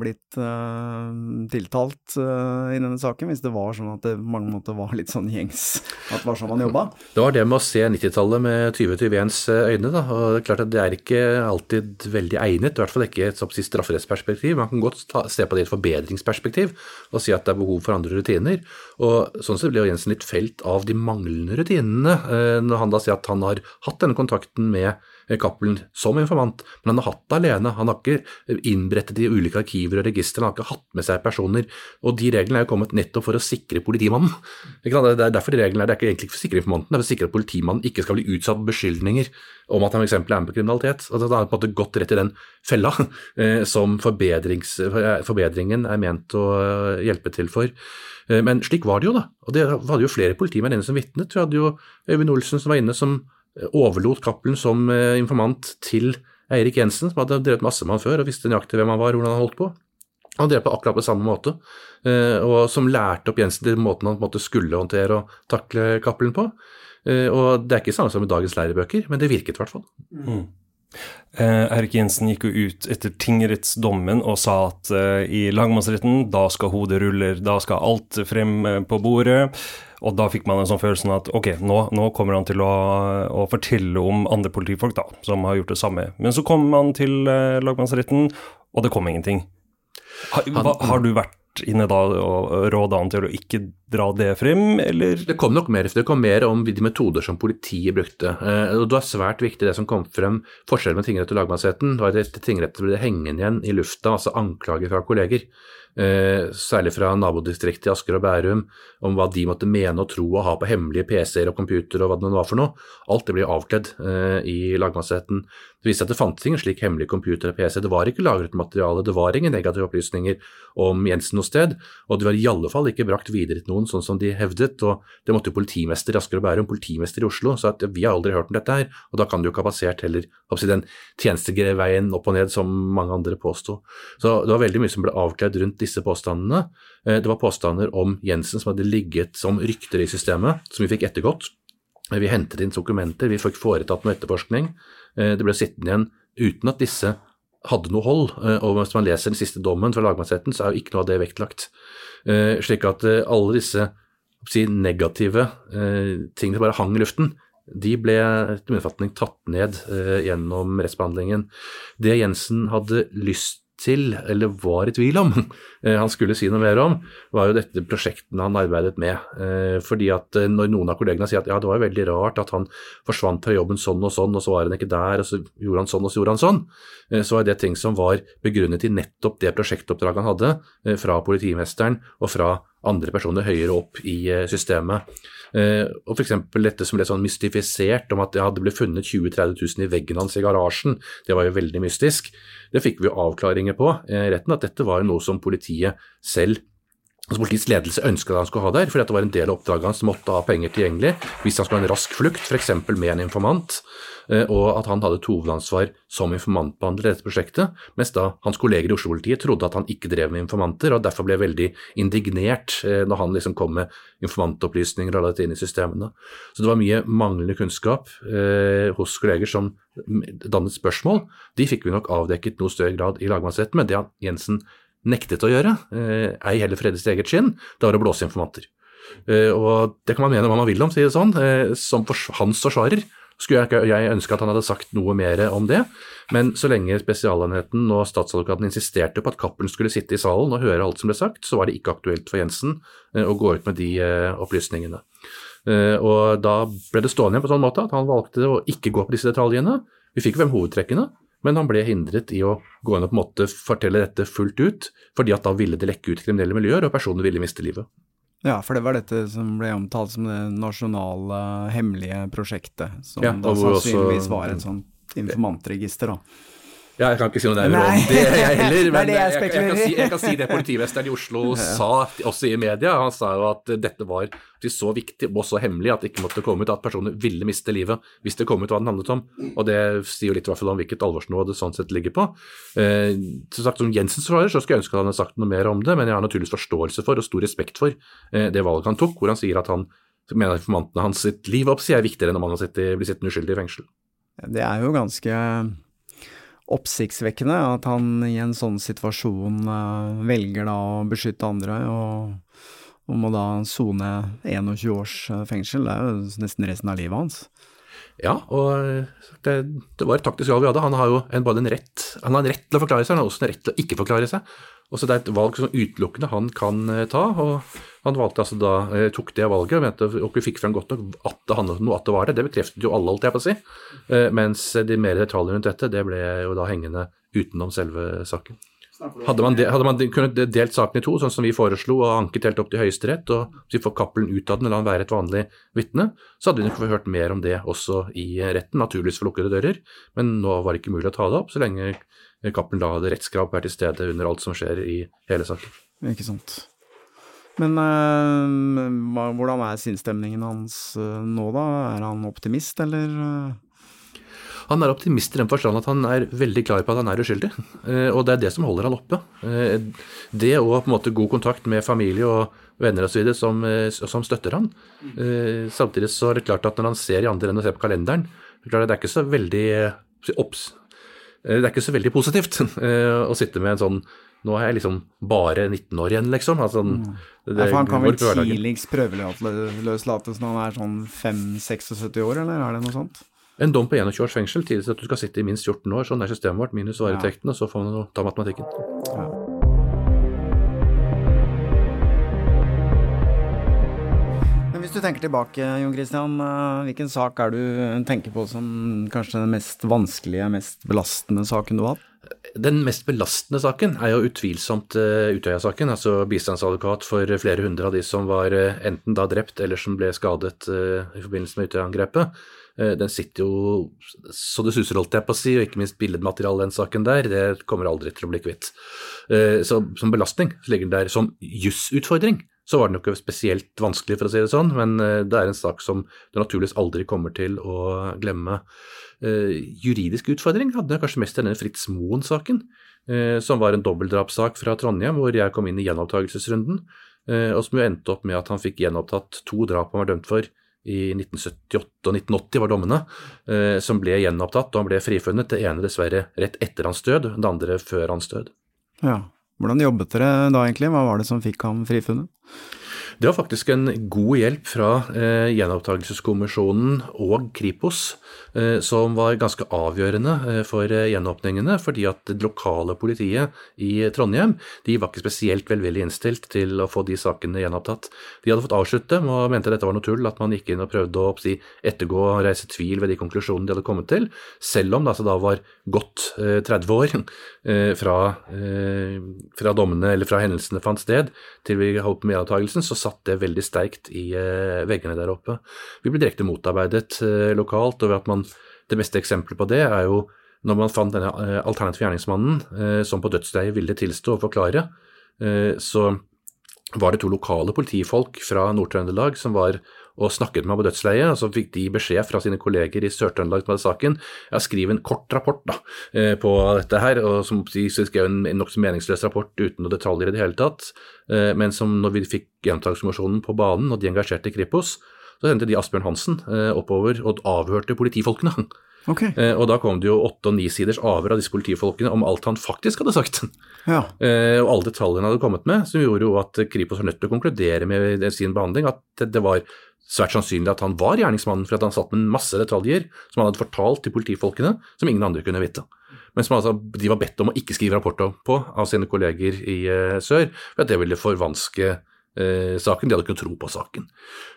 blitt uh, tiltalt uh, i denne saken, hvis det var sånn at det på mange måter var litt sånn gjengs at det var sånn man jobba? Det var det med å se 90-tallet med 2021s øyne. Da. og Det er klart at det er ikke alltid veldig egnet, i hvert fall ikke i et strafferettsperspektiv. Man kan godt ta, se på det i et forbedringsperspektiv og si at det er behov for andre rutiner. Og Sånn sett ble jo Jensen litt felt av de manglende rutinene, uh, når han da sier at han har hatt denne kontakten med Cappelen som informant, men han har hatt det alene. Han har ikke innbrettet i ulike arkiver og registre, han har ikke hatt med seg personer. Og de reglene er jo kommet nettopp for å sikre politimannen. Det er derfor de reglene er, det er ikke egentlig for å sikre informanten, det er for å sikre at politimannen ikke skal bli utsatt for beskyldninger om at han f.eks. er med på kriminalitet. Og han har på en måte gått rett i den fella eh, som forbedringen er ment å eh, hjelpe til for. Eh, Men slik var det jo, da. Og det hadde jo flere politimenn inne som vitnet. Vi hadde jo Øyvind Olsen som var inne som overlot Cappelen som eh, informant til Eirik Jensen, som hadde drevet masse med han før og visste nøyaktig hvem han var og hvordan han holdt på. Han drev på akkurat på samme måte, eh, og som lærte opp Jensen til måten han måte skulle håndtere og takle Cappelen på. Eh, Og det er ikke samme som i dagens lærebøker, men det virket i hvert fall. Mm. Eh, Erik Jensen gikk jo ut etter tingrettsdommen og sa at eh, i lagmannsretten, da skal hodet ruller, da skal alt frem eh, på bordet. Og da fikk man en sånn følelse at ok, nå, nå kommer han til å, å fortelle om andre politifolk da, som har gjort det samme. Men så kom han til eh, lagmannsretten, og det kom ingenting. Har, hva, har du vært inne da og råda han til å ikke dra det frem, eller? Det kom nok mer, det kom mer om de metoder som politiet brukte. Eh, og Det var svært viktig det som kom frem. Forskjellen med tingrett og lagmannsretten var at tingretten ble hengende igjen i lufta, altså anklager fra kolleger. Eh, særlig fra nabodistriktet i Asker og Bærum, om hva de måtte mene og tro og ha på hemmelige PC-er og computere og hva det nå var for noe. Alt det blir avkledd eh, i lagmannsretten. Det viste at det fantes ingen slik hemmelig computer og PC. Det var ikke lagret materiale, det var ingen negative opplysninger om Jensen noe sted, og det var i alle fall ikke brakt videre til noen, sånn som de hevdet. og Det måtte jo politimester i Asker og Bærum, politimester i Oslo, så at vi har aldri hørt om dette her, og da kan det jo ikke ha passert heller si, den tjenesteveien opp og ned som mange andre påsto. Så det var veldig mye som ble avkledd rundt disse påstandene. Eh, Det var påstander om Jensen som hadde ligget som rykter i systemet, som vi fikk ettergått. Vi hentet inn dokumenter, vi fikk foretatt noe etterforskning. Eh, Det ble sittende igjen uten at disse hadde noe hold. Eh, Og hvis man leser den siste dommen fra lagmannsretten, så er jo ikke noe av det vektlagt. Eh, Slik at alle disse si, negative tingene tingene bare hang i luften. De ble etter min oppfatning tatt ned gjennom rettsbehandlingen. Det Jensen hadde lyst til, eller var i tvil om, eh, han skulle si noe mer om, var jo dette prosjektene han arbeidet med. Eh, fordi at eh, når noen av kollegene sier at ja, det var veldig rart at han forsvant fra jobben sånn og sånn, og så var han ikke der, og så gjorde han sånn og så gjorde han sånn, så var det ting som var begrunnet i nettopp det prosjektoppdraget han hadde fra politimesteren og fra andre personer høyere opp i eh, systemet. Eh, og f.eks. dette som ble sånn mystifisert om at det hadde blitt funnet 20 000-30 000 i veggen hans i garasjen, det var jo veldig mystisk. Det fikk vi avklaringer på i retten, at dette var noe som politiet selv altså Politiets ledelse ønsket han skulle ha der, fordi det var en del av oppdraget hans som måtte ha penger tilgjengelig hvis han skulle ha en rask flukt, f.eks. med en informant, og at han hadde et hovedansvar som informantbehandler i dette prosjektet, mens da hans kolleger i Oslo-politiet trodde at han ikke drev med informanter, og derfor ble veldig indignert når han liksom kom med informantopplysninger og la dette inn i systemene. Så det var mye manglende kunnskap eh, hos kolleger som dannet spørsmål. De fikk vi nok avdekket noe større grad i lagmannsretten, men det Jensen nektet å gjøre, eh, ei heller for sitt eget skinn, det var å blåse informanter. Eh, og det kan man mene hva man vil om, sier det sånn. Eh, som hans forsvarer skulle jeg, jeg ønske at han hadde sagt noe mer om det, men så lenge Spesialenheten og statsadvokaten insisterte på at Cappelen skulle sitte i salen og høre alt som ble sagt, så var det ikke aktuelt for Jensen å gå ut med de opplysningene. Og da ble det stående igjen på sånn måte at han valgte å ikke gå på disse detaljene. Vi fikk jo hvem hovedtrekkene, men han ble hindret i å gå inn og på en måte fortelle dette fullt ut, fordi at da ville det lekke ut kriminelle miljøer, og personen ville miste livet. Ja, for det var dette som ble omtalt som det nasjonale hemmelige prosjektet, som ja, da sannsynligvis var et sånt informantregister, da. Ja, jeg kan ikke si noe nærmere om det, jeg heller. Men det jeg, jeg, jeg, kan si, jeg, kan si, det politimesteren i Oslo sa også i media. Han sa jo at dette var så viktig og så hemmelig at det ikke måtte komme ut at personer ville miste livet hvis det kom ut hva den handlet om. Og det sier jo litt i hvert fall om hvilket alvorsnivå det sånn sett ligger på. Eh, som sagt, Som Jensens svarer så skulle jeg ønske han hadde sagt noe mer om det, men jeg har naturligvis forståelse for og stor respekt for eh, det valget han tok, hvor han sier at han mener informantene hans sitt liv opp, sier er viktigere enn om han blir sittende uskyldig i fengsel. Det er jo ganske oppsiktsvekkende at han i en sånn situasjon uh, velger da å beskytte andre, og, og må da sone 21 års fengsel. Det er jo nesten resten av livet hans. Ja, og det, det var et taktisk valg vi hadde. Han har jo en, både en rett, han har en rett til å forklare seg, han har også en rett til å ikke forklare seg. Og så Det er et valg som utelukkende han kan ta. og Han valgte altså da, tok det valget og mente, og fikk frem godt nok at det handlet om noe, at det var det. Det bekreftet jo alle, holdt jeg på å si. Mens de mer detaljene rundt dette, det ble jo da hengende utenom selve saken. Hadde man, de, hadde man kunnet delt saken i to, sånn som vi foreslo, og anket helt opp til Høyesterett, og så vi får Cappelen ut av den, la han være et vanlig vitne, så hadde vi nok hørt mer om det også i retten, naturligvis for lukkede dører. Men nå var det ikke mulig å ta det opp, så lenge Cappelen da hadde rettskrav på å være til stede under alt som skjer i hele saken. Ikke sant. Men øh, hvordan er sinnsstemningen hans øh, nå, da? Er han optimist, eller? Han er optimist i den forstand at han er veldig klar på at han er uskyldig, og det er det som holder han oppe. Det og på en måte god kontakt med familie og venner osv. Som, som støtter han. Samtidig så er det klart at når han ser i andre enden og ser på kalenderen, det er ikke så veldig obs det er ikke så veldig positivt å sitte med en sånn Nå er jeg liksom bare 19 år igjen, liksom. Altså, det, ja, for han kan vel tidligst prøveløslates når han er sånn 5-76 år, eller er det noe sånt? En dom på 21 års fengsel tidligst at du skal sitte i minst 14 år. Sånn er systemet vårt, minus varetekten, og så får man ta matematikken. Ja. Hvis du tenker tilbake, Jon Christian, hvilken sak er du tenker på som kanskje den mest vanskelige, mest belastende saken du har hatt? Den mest belastende saken er jo utvilsomt Utøya-saken, altså bistandsadvokat for flere hundre av de som var enten da drept eller som ble skadet i forbindelse med Utøya-angrepet. Den sitter jo så det suser, holdt jeg på å si, og ikke minst billedmaterialet den saken der, det kommer aldri til å bli kvitt. Så som belastning så ligger den der som jusutfordring. så var den jo ikke spesielt vanskelig, for å si det sånn, men det er en sak som du naturligvis aldri kommer til å glemme. Eh, juridisk utfordring hadde jeg kanskje mest i denne Fritz Moen-saken, eh, som var en dobbeltdrapssak fra Trondheim, hvor jeg kom inn i gjenopptakelsesrunden, eh, og som jo endte opp med at han fikk gjenopptatt to drap han var dømt for. I 1978 og 1980 var dommene, som ble gjenopptatt, og han ble frifunnet. Det ene dessverre rett etter hans død, det andre før hans død. Ja, hvordan jobbet dere da egentlig, hva var det som fikk ham frifunnet? Det var faktisk en god hjelp fra eh, Gjenopptakelseskommisjonen og Kripos, eh, som var ganske avgjørende eh, for eh, gjenåpningene, fordi at det lokale politiet i Trondheim de var ikke spesielt velvillig innstilt til å få de sakene gjenopptatt. De hadde fått avslutte og mente dette var noe tull, at man gikk inn og prøvde å si, ettergå og reise tvil ved de konklusjonene de hadde kommet til, selv om det altså da var godt eh, 30 år fra, eh, fra dommene eller fra hendelsene fant sted til vi holdt på med gjenopptakelsen, så satt det veldig sterkt i eh, veggene der oppe. Vi ble direkte motarbeidet eh, lokalt, og at man, det beste eksempelet på det er jo når man fant denne eh, alternative gjerningsmannen eh, som på dødsleiet ville tilstå og forklare, eh, så var det to lokale politifolk fra Nord-Trøndelag som var og snakket med meg på dødsleiet, og så fikk de beskjed fra sine kolleger i Sør-Trøndelag som hadde saken, ja, skriv en kort rapport da, eh, på dette her, og som de skrev en, nokså meningsløs rapport uten noen detaljer i det hele tatt, eh, men som når vi fikk gjenopptakelseskommisjonen på banen, og de engasjerte Kripos, så sendte de Asbjørn Hansen eh, oppover og avhørte politifolkene. Okay. Eh, og da kom det jo åtte- og nisiders avhør av disse politifolkene om alt han faktisk hadde sagt. Ja. Eh, og alle detaljene han hadde kommet med, som gjorde jo at Kripos var nødt til å konkludere med sin behandling at det, det var svært sannsynlig at han var gjerningsmannen, for at han satt med masse detaljer som han hadde fortalt til politifolkene, som ingen andre kunne vite. Men som altså, de var bedt om å ikke skrive rapporter på av sine kolleger i uh, sør, for at det ville forvanske uh, saken. De hadde ikke tro på saken.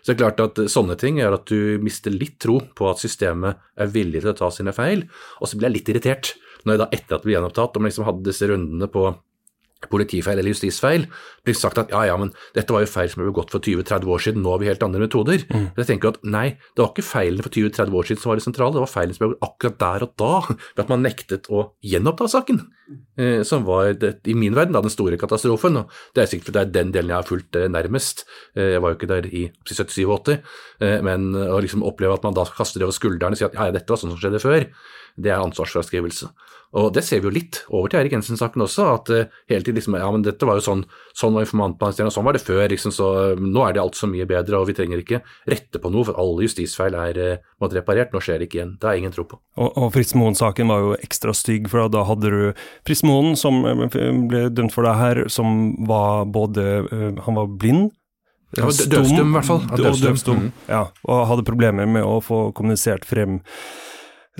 Så det er klart at sånne ting gjør at du mister litt tro på at systemet er villig til å ta sine feil, og så blir jeg litt irritert når jeg da etter at det ble gjenopptatt, og man liksom hadde disse rundene på politifeil eller justisfeil, blir sagt at ja, ja, men dette var jo feil som ble begått for 20-30 år siden, nå har vi helt andre metoder. Mm. Jeg tenker at nei, det var ikke feilene for 20-30 år siden som var det sentrale, det var feilene som ble begått akkurat der og da, ved at man nektet å gjenoppta saken. Eh, som var det, i min verden da den store katastrofen, og det er sikkert fordi det er den delen jeg har fulgt eh, nærmest. Eh, jeg var jo ikke der i 77-80, eh, men å liksom oppleve at man da kaster det over skulderen og sier at ja, ja, dette var sånn som skjedde før, det er ansvarsfraskrivelse. Og det ser vi jo litt over til Erik Jensen-saken også, at uh, hele tiden liksom Ja, men dette var jo sånn, sånn var informantbalansen, og sånn var det før, liksom, så um, nå er det alt så mye bedre, og vi trenger ikke rette på noe, for alle justisfeil er uh, måtte reparert, nå skjer det ikke igjen. Det har ingen tro på. Og, og Fritz Moen-saken var jo ekstra stygg, for da hadde du Fritz Moen som ble dømt for det her, som var både Han var blind. Ja, dødsdum, i hvert fall. Ja, dødsdum. Mm. Ja, og hadde problemer med å få kommunisert frem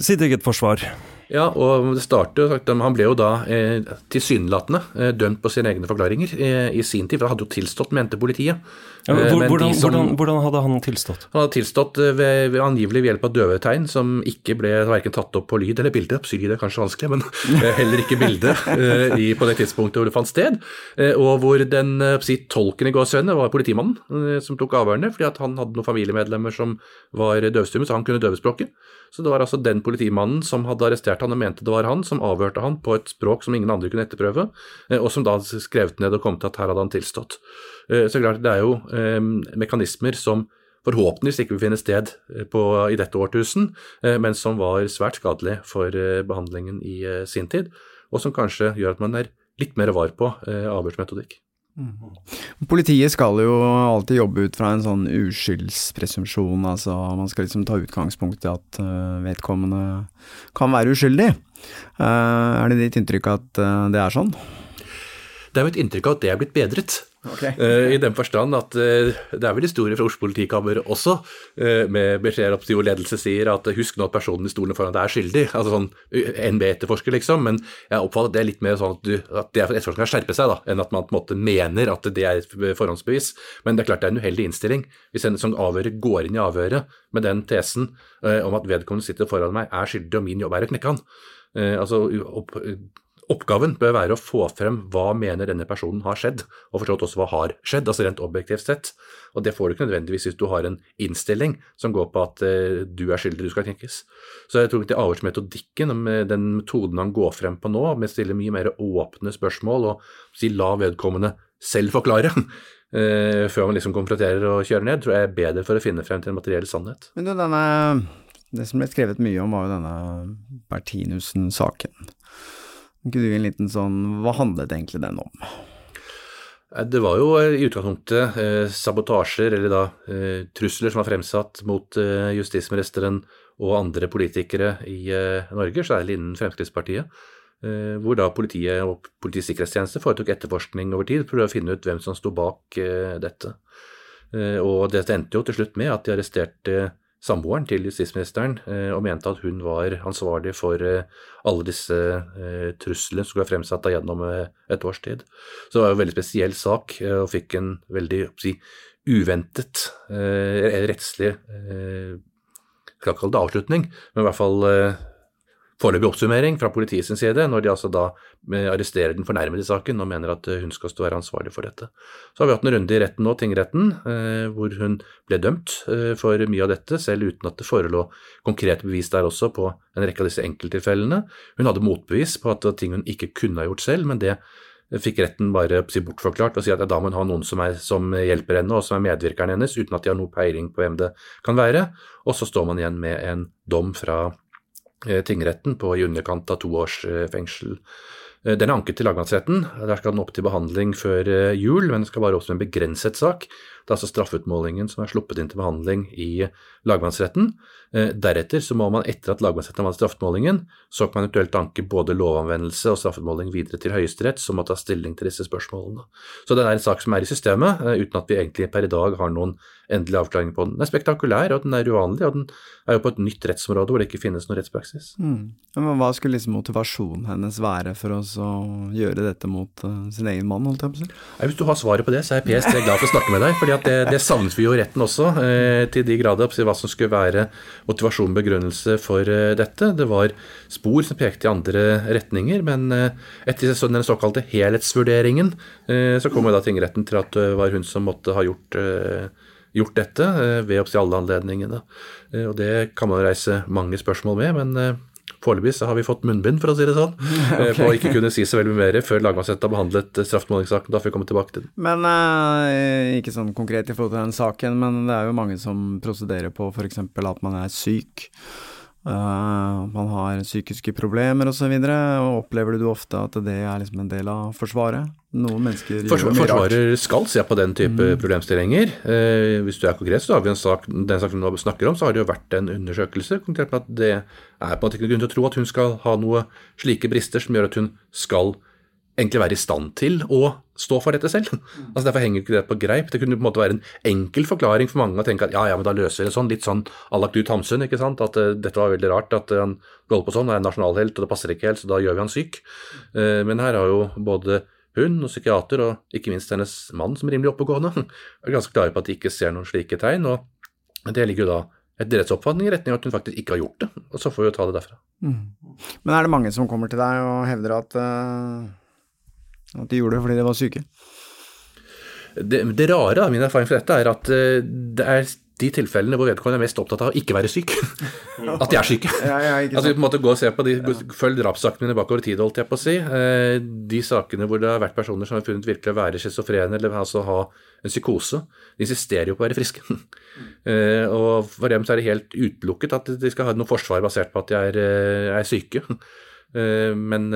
sitt eget forsvar. Ja, og det startet, Han ble jo da eh, tilsynelatende eh, dømt på sine egne forklaringer eh, i sin tid, for han hadde jo tilstått, mente politiet. Ja, hvor, hvordan, som, hvordan, hvordan, hadde han tilstått? Han hadde tilstått ved, ved angivelig ved hjelp av døvetegn, som ikke ble verken tatt opp på lyd eller bilde. På lyd er kanskje vanskelig, men heller ikke bilde i, på det tidspunktet hvor det fant sted. Og hvor den si, tolken i gåsehudene var politimannen som tok avhørene, fordi han hadde noen familiemedlemmer som var døvstumme, så han kunne døvespråket. Så det var altså den politimannen som hadde arrestert han og mente det var han, som avhørte han på et språk som ingen andre kunne etterprøve, og som da skrev ned og kom til at her hadde han tilstått. Så klart, det er jo eh, mekanismer som forhåpentligvis ikke vil finne sted på, i dette årtusen, men som var svært skadelig for behandlingen i sin tid, og som kanskje gjør at man er litt mer var på avhørsmetodikk. Politiet skal jo alltid jobbe ut fra en sånn uskyldspresumpsjon, altså man skal liksom ta utgangspunkt i at vedkommende kan være uskyldig. Er det ditt inntrykk at det er sånn? Det er et inntrykk av at det er blitt bedret. Okay. Uh, I den forstand at uh, det er vel historier fra Oslo politikammer også, uh, med beskjeder opp til ledelse sier at husk nå at personen i stolen foran deg er skyldig. Altså sånn NB-etterforsker, liksom. Men jeg oppfatter at det er litt mer sånn at, du, at det er for etterforskeren kan skjerpe seg, da, enn at man på en måte mener at det er et forhåndsbevis. Men det er klart det er en uheldig innstilling. Hvis en sånn avhører går inn i avhøret med den tesen om at vedkommende sitter foran meg, er skyldig, og min jobb er å knekke han. altså Oppgaven bør være å få frem hva mener denne personen har skjedd, og forstått også hva har skjedd, altså rent objektivt sett. Og det får du ikke nødvendigvis hvis du har en innstilling som går på at uh, du er skyldig, du skal knekkes. Så jeg tror ikke avhørsmetodikken, den metoden han går frem på nå, med å stille mye mer åpne spørsmål og si la vedkommende selv forklare, uh, før man liksom konfronterer og kjører ned, tror jeg er bedre for å finne frem til en materiell sannhet. Men du, denne, det som ble skrevet mye om, var jo denne Bertinussen-saken. Kunne du gi en liten sånn Hva handlet egentlig den om? Det var jo i utgangspunktet eh, sabotasjer, eller da eh, trusler, som var fremsatt mot eh, justisministeren og andre politikere i eh, Norge, særlig innen Fremskrittspartiet. Eh, hvor da politiet og Politiets sikkerhetstjeneste foretok etterforskning over tid for å finne ut hvem som sto bak eh, dette. Eh, og dette endte jo til slutt med at de arresterte samboeren til justisministeren eh, og mente at hun var ansvarlig for eh, alle disse eh, truslene som skulle fremsatt gjennom et års tid. Så det var jo en veldig spesiell sak, og fikk en veldig si, uventet rettslig skal ikke kalle det avslutning, men i hvert fall foreløpig oppsummering fra politiets side, når de altså da eh, arresterer den fornærmede i saken og mener at eh, hun skal stå være ansvarlig for dette. Så har vi hatt en runde i retten nå, tingretten, eh, hvor hun ble dømt for mye av dette, selv uten at det forelå konkrete bevis der også på en rekke av disse enkelttilfellene. Hun hadde motbevis på at det var ting hun ikke kunne ha gjort selv, men det fikk retten bare si bortforklart og si at da må hun ha noen som, er, som hjelper henne og som er medvirkeren hennes, uten at de har noe peiling på hvem det kan være. Og så står man igjen med en dom fra tingretten på i underkant av to års eh, fengsel. Eh, Den er anket til lagmannsretten. Der skal den opp til behandling før eh, jul, men den skal være som en begrenset sak. Det er altså straffeutmålingen som er sluppet inn til behandling i lagmannsretten. Eh, Deretter så må man, etter at lagmannsretten har hatt straffeutmålingen, så kan man eventuelt anke både lovanvendelse og straffeutmåling videre til Høyesterett, som må ta stilling til disse spørsmålene. Så det er en sak som er i systemet, eh, uten at vi egentlig per i dag har noen endelig avklaring på den. Den er spektakulær, og den er uvanlig, og den er jo på et nytt rettsområde hvor det ikke finnes noen rettspraksis. Mm. Men hva skulle liksom motivasjonen hennes være for oss å gjøre dette mot uh, sin egen mann, holdt jeg på å si? Hvis du har svaret på det, så er PST glad for å snakke med deg. Fordi det, det savnet vi jo retten også, eh, til de grader. Hva som skulle være motivasjon og begrunnelse for eh, dette. Det var spor som pekte i andre retninger, men eh, etter den såkalte helhetsvurderingen eh, så kom jo da tingretten til at det var hun som måtte ha gjort, eh, gjort dette eh, ved opptil alle anledningene. Eh, Og det kan man reise mange spørsmål med, men eh, Foreløpig har vi fått munnbind, for å si det sånn, okay. på å ikke kunne si så veldig mer før lagmannsretten har behandlet straffemålingssaken. Da får vi komme tilbake til den. Men eh, ikke sånn konkret i forhold til den saken, men det er jo mange som prosederer på f.eks. at man er syk. Uh, man har psykiske problemer osv. Opplever du ofte at det er liksom en del av Forsvaret? Noen mennesker gjør Forsvar, rart. forsvarer skal se på den type Mm. problemstillinger. Eh, hvis du er konkret, så har vi en sak, den saken du snakker om, så har det jo vært en undersøkelse konkret på at det er på en måte ikke grunn til å tro at hun skal ha noe slike brister som gjør at hun skal egentlig være i stand til å stå for dette selv. Altså Derfor henger ikke det på greip. Det kunne på en måte være en enkel forklaring for mange å tenke at ja, ja, men da løser vi det sånn. Litt sånn à la Knut Hamsun, ikke sant. At uh, dette var veldig rart at han holder på sånn, er en nasjonalhelt og det passer ikke helt, så da gjør vi han syk. Uh, men her har jo både hun og psykiater, og ikke minst hennes mann som er rimelig oppegående, er ganske klare på at de ikke ser noen slike tegn. og Det ligger jo da et deres oppfatning i retning av at hun faktisk ikke har gjort det. Og så får vi jo ta det derfra. Mm. Men er det mange som kommer til deg og hevder at, uh, at de gjorde det fordi de var syke? Det, det rare av min erfaring fra dette er at eh, det er de tilfellene hvor vedkommende er mest opptatt av å ikke være syk. At de er syke. Ja, ja, ikke altså på en måte gå og se på de, Følg drapssakene mine bakover i tid, holdt jeg på å si. Eh, De sakene hvor det har vært personer som har funnet virkelig å være schizofrene eller altså ha en psykose, de insisterer jo på å være friske. Eh, Og for dem så er det helt utelukket at de skal ha noe forsvar basert på at de er, eh, er syke. Eh, Men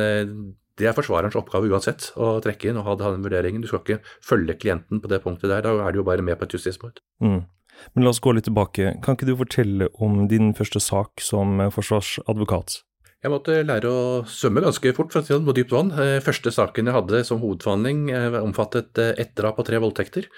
det er forsvarerens oppgave uansett å trekke inn og ha den vurderingen. Du skal ikke følge klienten på det punktet der. Da er du jo bare med på et justismord. Mm. Men la oss gå litt tilbake. Kan ikke du fortelle om din første sak som eh, forsvarsadvokat? Jeg måtte lære å svømme ganske fort for å si det på dypt vann. Eh, Første saken jeg hadde som hovedforhandling eh, omfattet ett drap og tre voldtekter.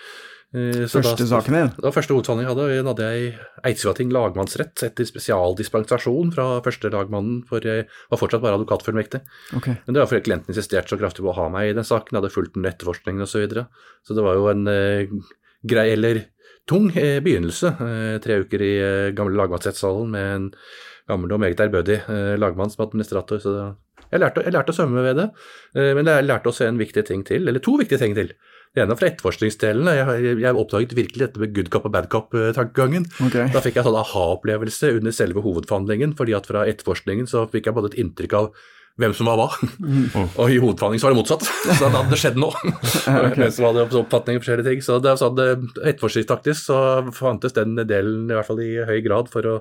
Eh, så Første saken din? Da første hovedforhandling jeg hadde. og Den hadde jeg i Eidsivating lagmannsrett etter spesialdispensasjon fra første lagmannen, for jeg var fortsatt bare advokatfullmektig. Okay. Men det var fordi klienten insisterte så kraftig på å ha meg i den saken. Jeg hadde fulgt den etterforskningen osv. Så, videre. så det var jo en eh, grei, eller tung eh, begynnelse. Eh, tre uker i eh, gamle lagmannsrettssalen med en gammel og meget ærbødig lagmann som administrator. Så jeg, lærte, jeg lærte å svømme ved det. Men jeg lærte også en viktig ting til, eller to viktige ting til. Det ene er fra etterforskningsdelen. Jeg, jeg, oppdaget virkelig dette med good cop og bad cop-tankegangen. Okay. Da fikk jeg sånn aha-opplevelse under selve hovedforhandlingen, fordi at fra etterforskningen så fikk jeg både et inntrykk av hvem som var hva, og i hovedforhandling så var det motsatt. Så da hadde det skjedd noe. okay. Hvem som hadde oppfatninger for forskjellige ting. Så det sånn, eh, etterforskningstaktisk så fantes den delen i hvert fall i høy grad for å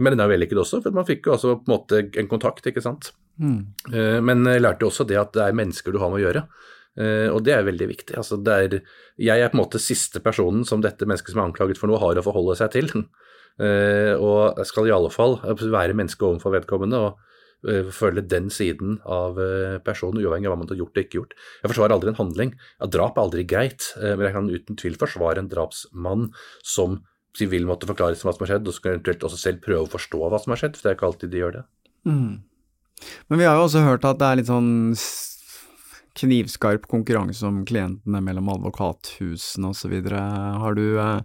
men den er vellykket også, for man fikk jo også på en måte en kontakt, ikke sant. Mm. Eh, Men jeg lærte jo også det at det er mennesker du har med å gjøre. Uh, Og det er veldig viktig. Altså, det er, jeg er på en måte siste personen som dette mennesket som er anklaget for noe, har å forholde seg til. Uh, Og jeg skal i alle fall være menneske overfor vedkommende og eh, følge den siden av eh, personen, uavhengig av hva man har gjort og ikke gjort. Jeg forsvarer aldri en handling. Ja, drap er aldri greit, eh, men jeg kan uten tvil forsvare en drapsmann som vil måtte forklare hva som har skjedd, og som eventuelt også selv prøve å forstå hva som har skjedd, for det er ikke alltid de gjør det. Mm. Men vi har jo også hørt at det er litt sånn knivskarp konkurranse om klientene mellom advokathusene osv. Har du uh,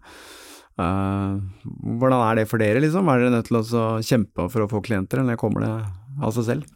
Hvordan er det for dere, liksom? Er dere nødt til å kjempe for å få klienter, eller kommer det av seg selv?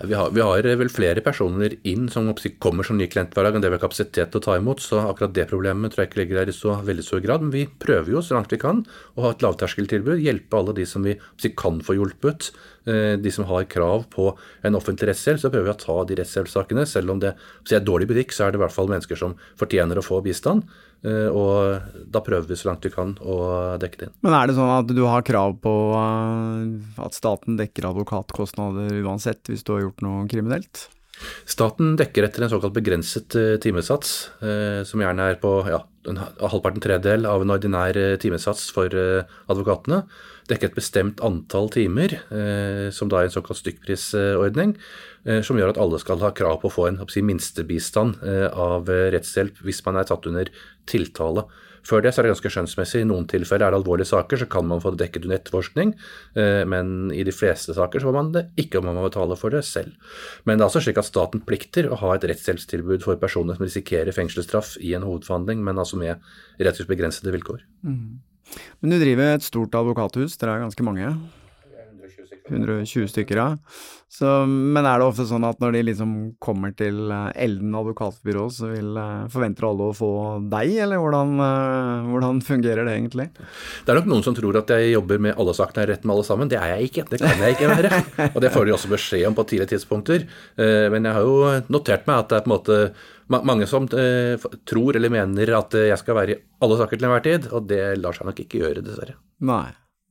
Vi har, vi har, vel flere personer inn som kommer som ny klient hver dag enn det vi har kapasitet til å ta imot, så akkurat det problemet tror jeg ikke ligger der i så veldig stor grad. Men vi prøver jo så langt vi kan å ha et lavterskeltilbud, hjelpe alle de som vi kan få hjulpet. Eh, de som har krav på en offentlig rettshjelp, så prøver vi å ta de rettshjelpssakene. Selv om det er dårlig butikk, så er det i hvert fall mennesker som fortjener å få bistand. Eh, og da prøver vi så langt vi kan å dekke det inn. Men er det sånn at du har krav på eh, at staten dekker advokatkostnader uansett hvis du har gjort noe kriminelt? Staten dekker etter en såkalt begrenset eh, timesats, som gjerne er på ja, halvparten tredjedel av en ordinær timesats for advokatene. Dekker et bestemt antall timer, som da er en såkalt stykkprisordning, som gjør at alle skal ha krav på å få en si, minstebistand av rettshjelp hvis man er tatt under tiltale. Før det så er det ganske skjønnsmessig. I noen tilfeller er det alvorlige saker, så kan man få det dekket under etterforskning. Eh, men i de fleste saker så får man det ikke om man må betale for det selv. Men det er altså slik at staten plikter å ha et rettshjelpstilbud for personer som risikerer fengselsstraff i en hovedforhandling, men altså med relativt begrensede vilkår. Mm. Men du driver et stort advokathus, dere er ganske mange? 120 stykker, ja. Så, men er det ofte sånn at når de liksom kommer til eh, Elden advokatbyrå, så vil, eh, forventer alle å få deg, eller hvordan, eh, hvordan, fungerer det egentlig? Det er nok noen som tror at jeg jobber med alle sakene rett med alle sammen. Det er jeg ikke. Det kan jeg ikke være. Og det får de også beskjed om på tidlige tidspunkter. Men jeg har jo notert meg at det er på en måte mange som tror eller mener at jeg skal være i alle saker til enhver tid, og det lar seg nok ikke gjøre, dessverre. Nei.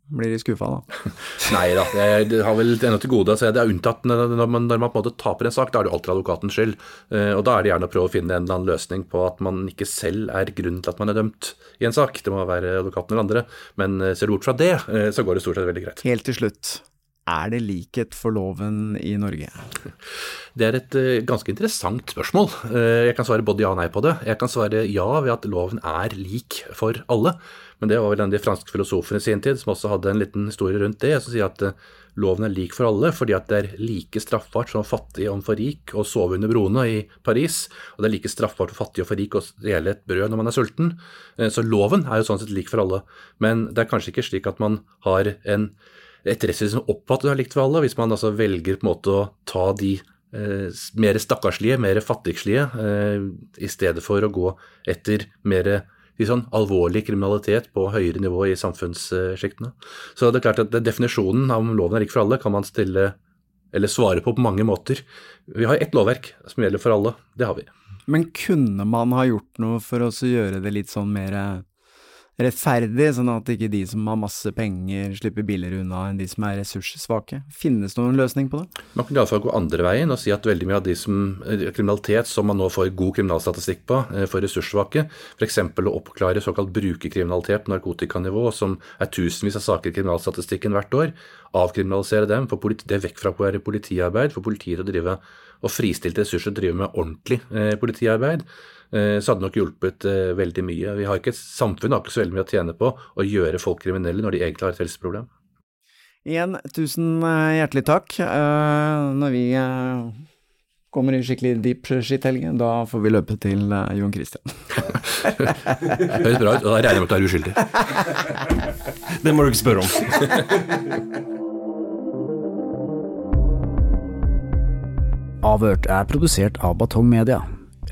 Blir de skuffa da? Nei da, jeg har vel ennå til gode å se. Det er unntatt når man, når man på en måte taper en sak, da er det alltid advokatens skyld. Eh, og da er det gjerne å prøve å finne en eller annen løsning på at man ikke selv er grunnen til at man er dømt i en sak. Det må være advokaten eller andre. Men eh, ser du bort fra det, eh, så går det stort sett veldig greit. Helt til slutt. Er det likhet for loven i Norge? Det er et ganske interessant spørsmål. Jeg kan svare både ja og nei på det. Jeg kan svare ja ved at loven er lik for alle. Men det var vel en av de franske filosofene i sin tid som også hadde en liten historie rundt det, som sier at eh, loven er lik for alle fordi at det er like straffbart som fattig og for rik å sove under broene i Paris, og det er like straffbart for fattig og for rik å dele et brød når man er sulten. Eh, så loven er jo sånn sett lik for alle. Men det er kanskje ikke slik at man har en, et rettssystem som oppfatter det likt for alle, hvis man altså velger på en måte å ta de eh, mer stakkarslige, mer fattigslige, eh, i stedet for å gå etter mer sånn alvorlig kriminalitet på høyere nivå i samfunnssjiktene. Så det er klart at definisjonen av om loven er lik for alle, kan man stille eller svare på på mange måter. Vi har ett lovverk som gjelder for alle. Det har vi. Men kunne man ha gjort noe for å gjøre det litt sånn mer rettferdig, sånn at ikke de som har masse penger slipper billigere unna enn de som er ressurssvake? Finnes det noen løsning på det? Man kan iallfall gå andre veien og si at veldig mye av de som, eh, kriminalitet som man nå får god kriminalstatistikk på eh, for ressurssvake, f.eks. å oppklare såkalt brukerkriminalitet på narkotikanivå, som er tusenvis av saker i kriminalstatistikken hvert år, avkriminalisere dem, få det vekk fra å være politiarbeid, få politiet til å drive og fristilte ressurser til å drive med ordentlig eh, politiarbeid. Eh, så hadde det nok hjulpet eh, veldig mye. Vi har ikke, Samfunnet har ikke så veldig mye å tjene på å gjøre folk kriminelle når de egentlig har et helseproblem. Igjen, tusen eh, hjertelig takk. Når vi kommer i skikkelig deep shit-helgen, da får vi løpe til Jon Christian. Høres bra ut, og da regner jeg med at du er uskyldig. det må du ikke spørre om. Avhørt er produsert av Batong Media.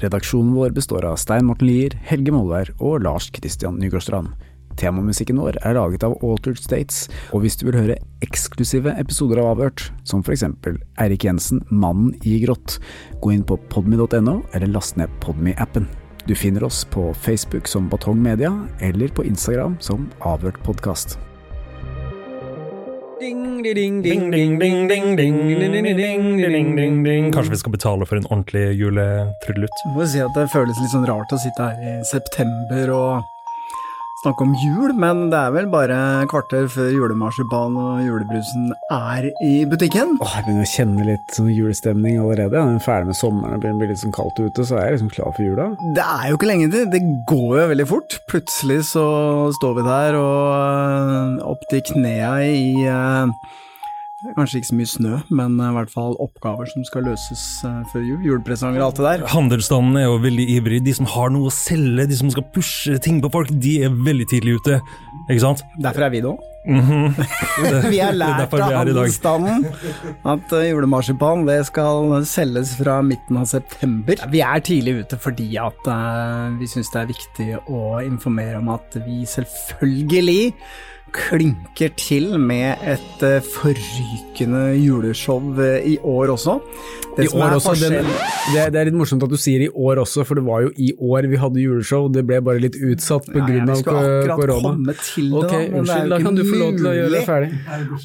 Redaksjonen vår består av Stein Morten Lier, Helge Molvær og Lars Christian Nygårdstrand. Temamusikken vår er laget av Altered States, og hvis du vil høre eksklusive episoder av Avhørt, som eksempel Eirik Jensen, Mannen i grått, gå inn på podmy.no, eller last ned Podmy-appen. Du finner oss på Facebook som Batong Media, eller på Instagram som Avhørt podkast. Kanskje vi skal betale for en ordentlig juletrudelutt? Må si at det føles litt sånn rart å sitte her i september og snakke om jul, men det er vel bare kvarter før julemarsipan og julebrusen er i butikken. Åh, jeg begynner å kjenne litt sånn julestemning allerede. Jeg er ferdig med sommeren, det blir litt sånn kaldt ute, så er jeg liksom klar for jula. Det er jo ikke lenge til, det går jo veldig fort. Plutselig så står vi der og øh, opp til knea i øh, Kanskje ikke så mye snø, men øh, i hvert fall oppgaver som skal løses øh, før jul. Julepresanger og alt det der. Handelsstanden er jo veldig ivrig. De som har noe å selge, de som skal pushe ting på folk, de er veldig tidlig ute. Ikke sant? Derfor er vi det òg. Mhm. Vi har lært av handelsstanden at uh, julemarsipan det skal selges fra midten av september. Vi er tidlig ute fordi at uh, vi syns det er viktig å informere om at vi selvfølgelig klinker til med et uh, forrykende juleshow uh, i år også. Det I år er også, den, det, det er litt morsomt at du sier i år også, for det var jo i år vi hadde juleshow. Det ble bare litt utsatt pga. Ja, ja, korona. komme til det, Ok, da, men det jo unnskyld, da kan du få lov til å gjøre det ferdig.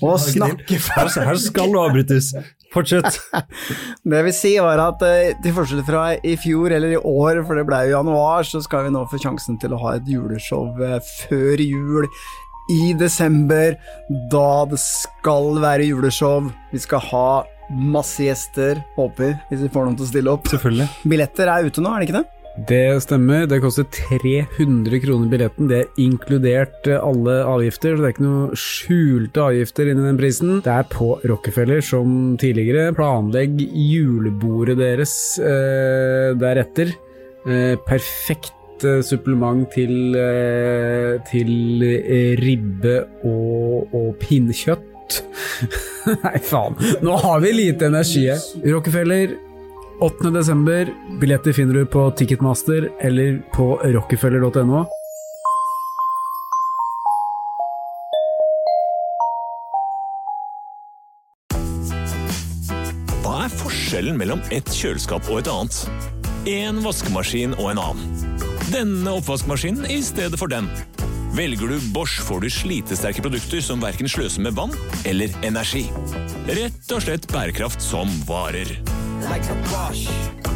å snakke ferdig! her skal du avbrytes. Fortsett. Det vil si var at eh, til forskjell fra i fjor eller i år, for det ble jo januar, så skal vi nå få sjansen til å ha et juleshow eh, før jul i desember, da det skal være juleshow. Vi skal ha masse gjester, håper, hvis vi får noen til å stille opp. Selvfølgelig. Billetter er ute nå, er det ikke det? Det stemmer. Det koster 300 kroner billetten. Det er inkludert eh, alle avgifter, så det er ikke noe skjulte avgifter inni den prisen. Det er på Rockefeller som tidligere. Planlegg julebordet deres eh, deretter. Eh, perfekt eh, supplement til, eh, til eh, ribbe og, og pinnekjøtt. Nei, faen. Nå har vi lite energi. Rockefeller 8. desember. Billetter finner du på Ticketmaster eller på rockefeller.no. Hva er forskjellen mellom et kjøleskap og et annet? En vaskemaskin og en annen. Denne oppvaskmaskinen i stedet for den. Velger du Bosch, får du slitesterke produkter som verken sløser med vann eller energi. Rett og slett bærekraft som varer. Like.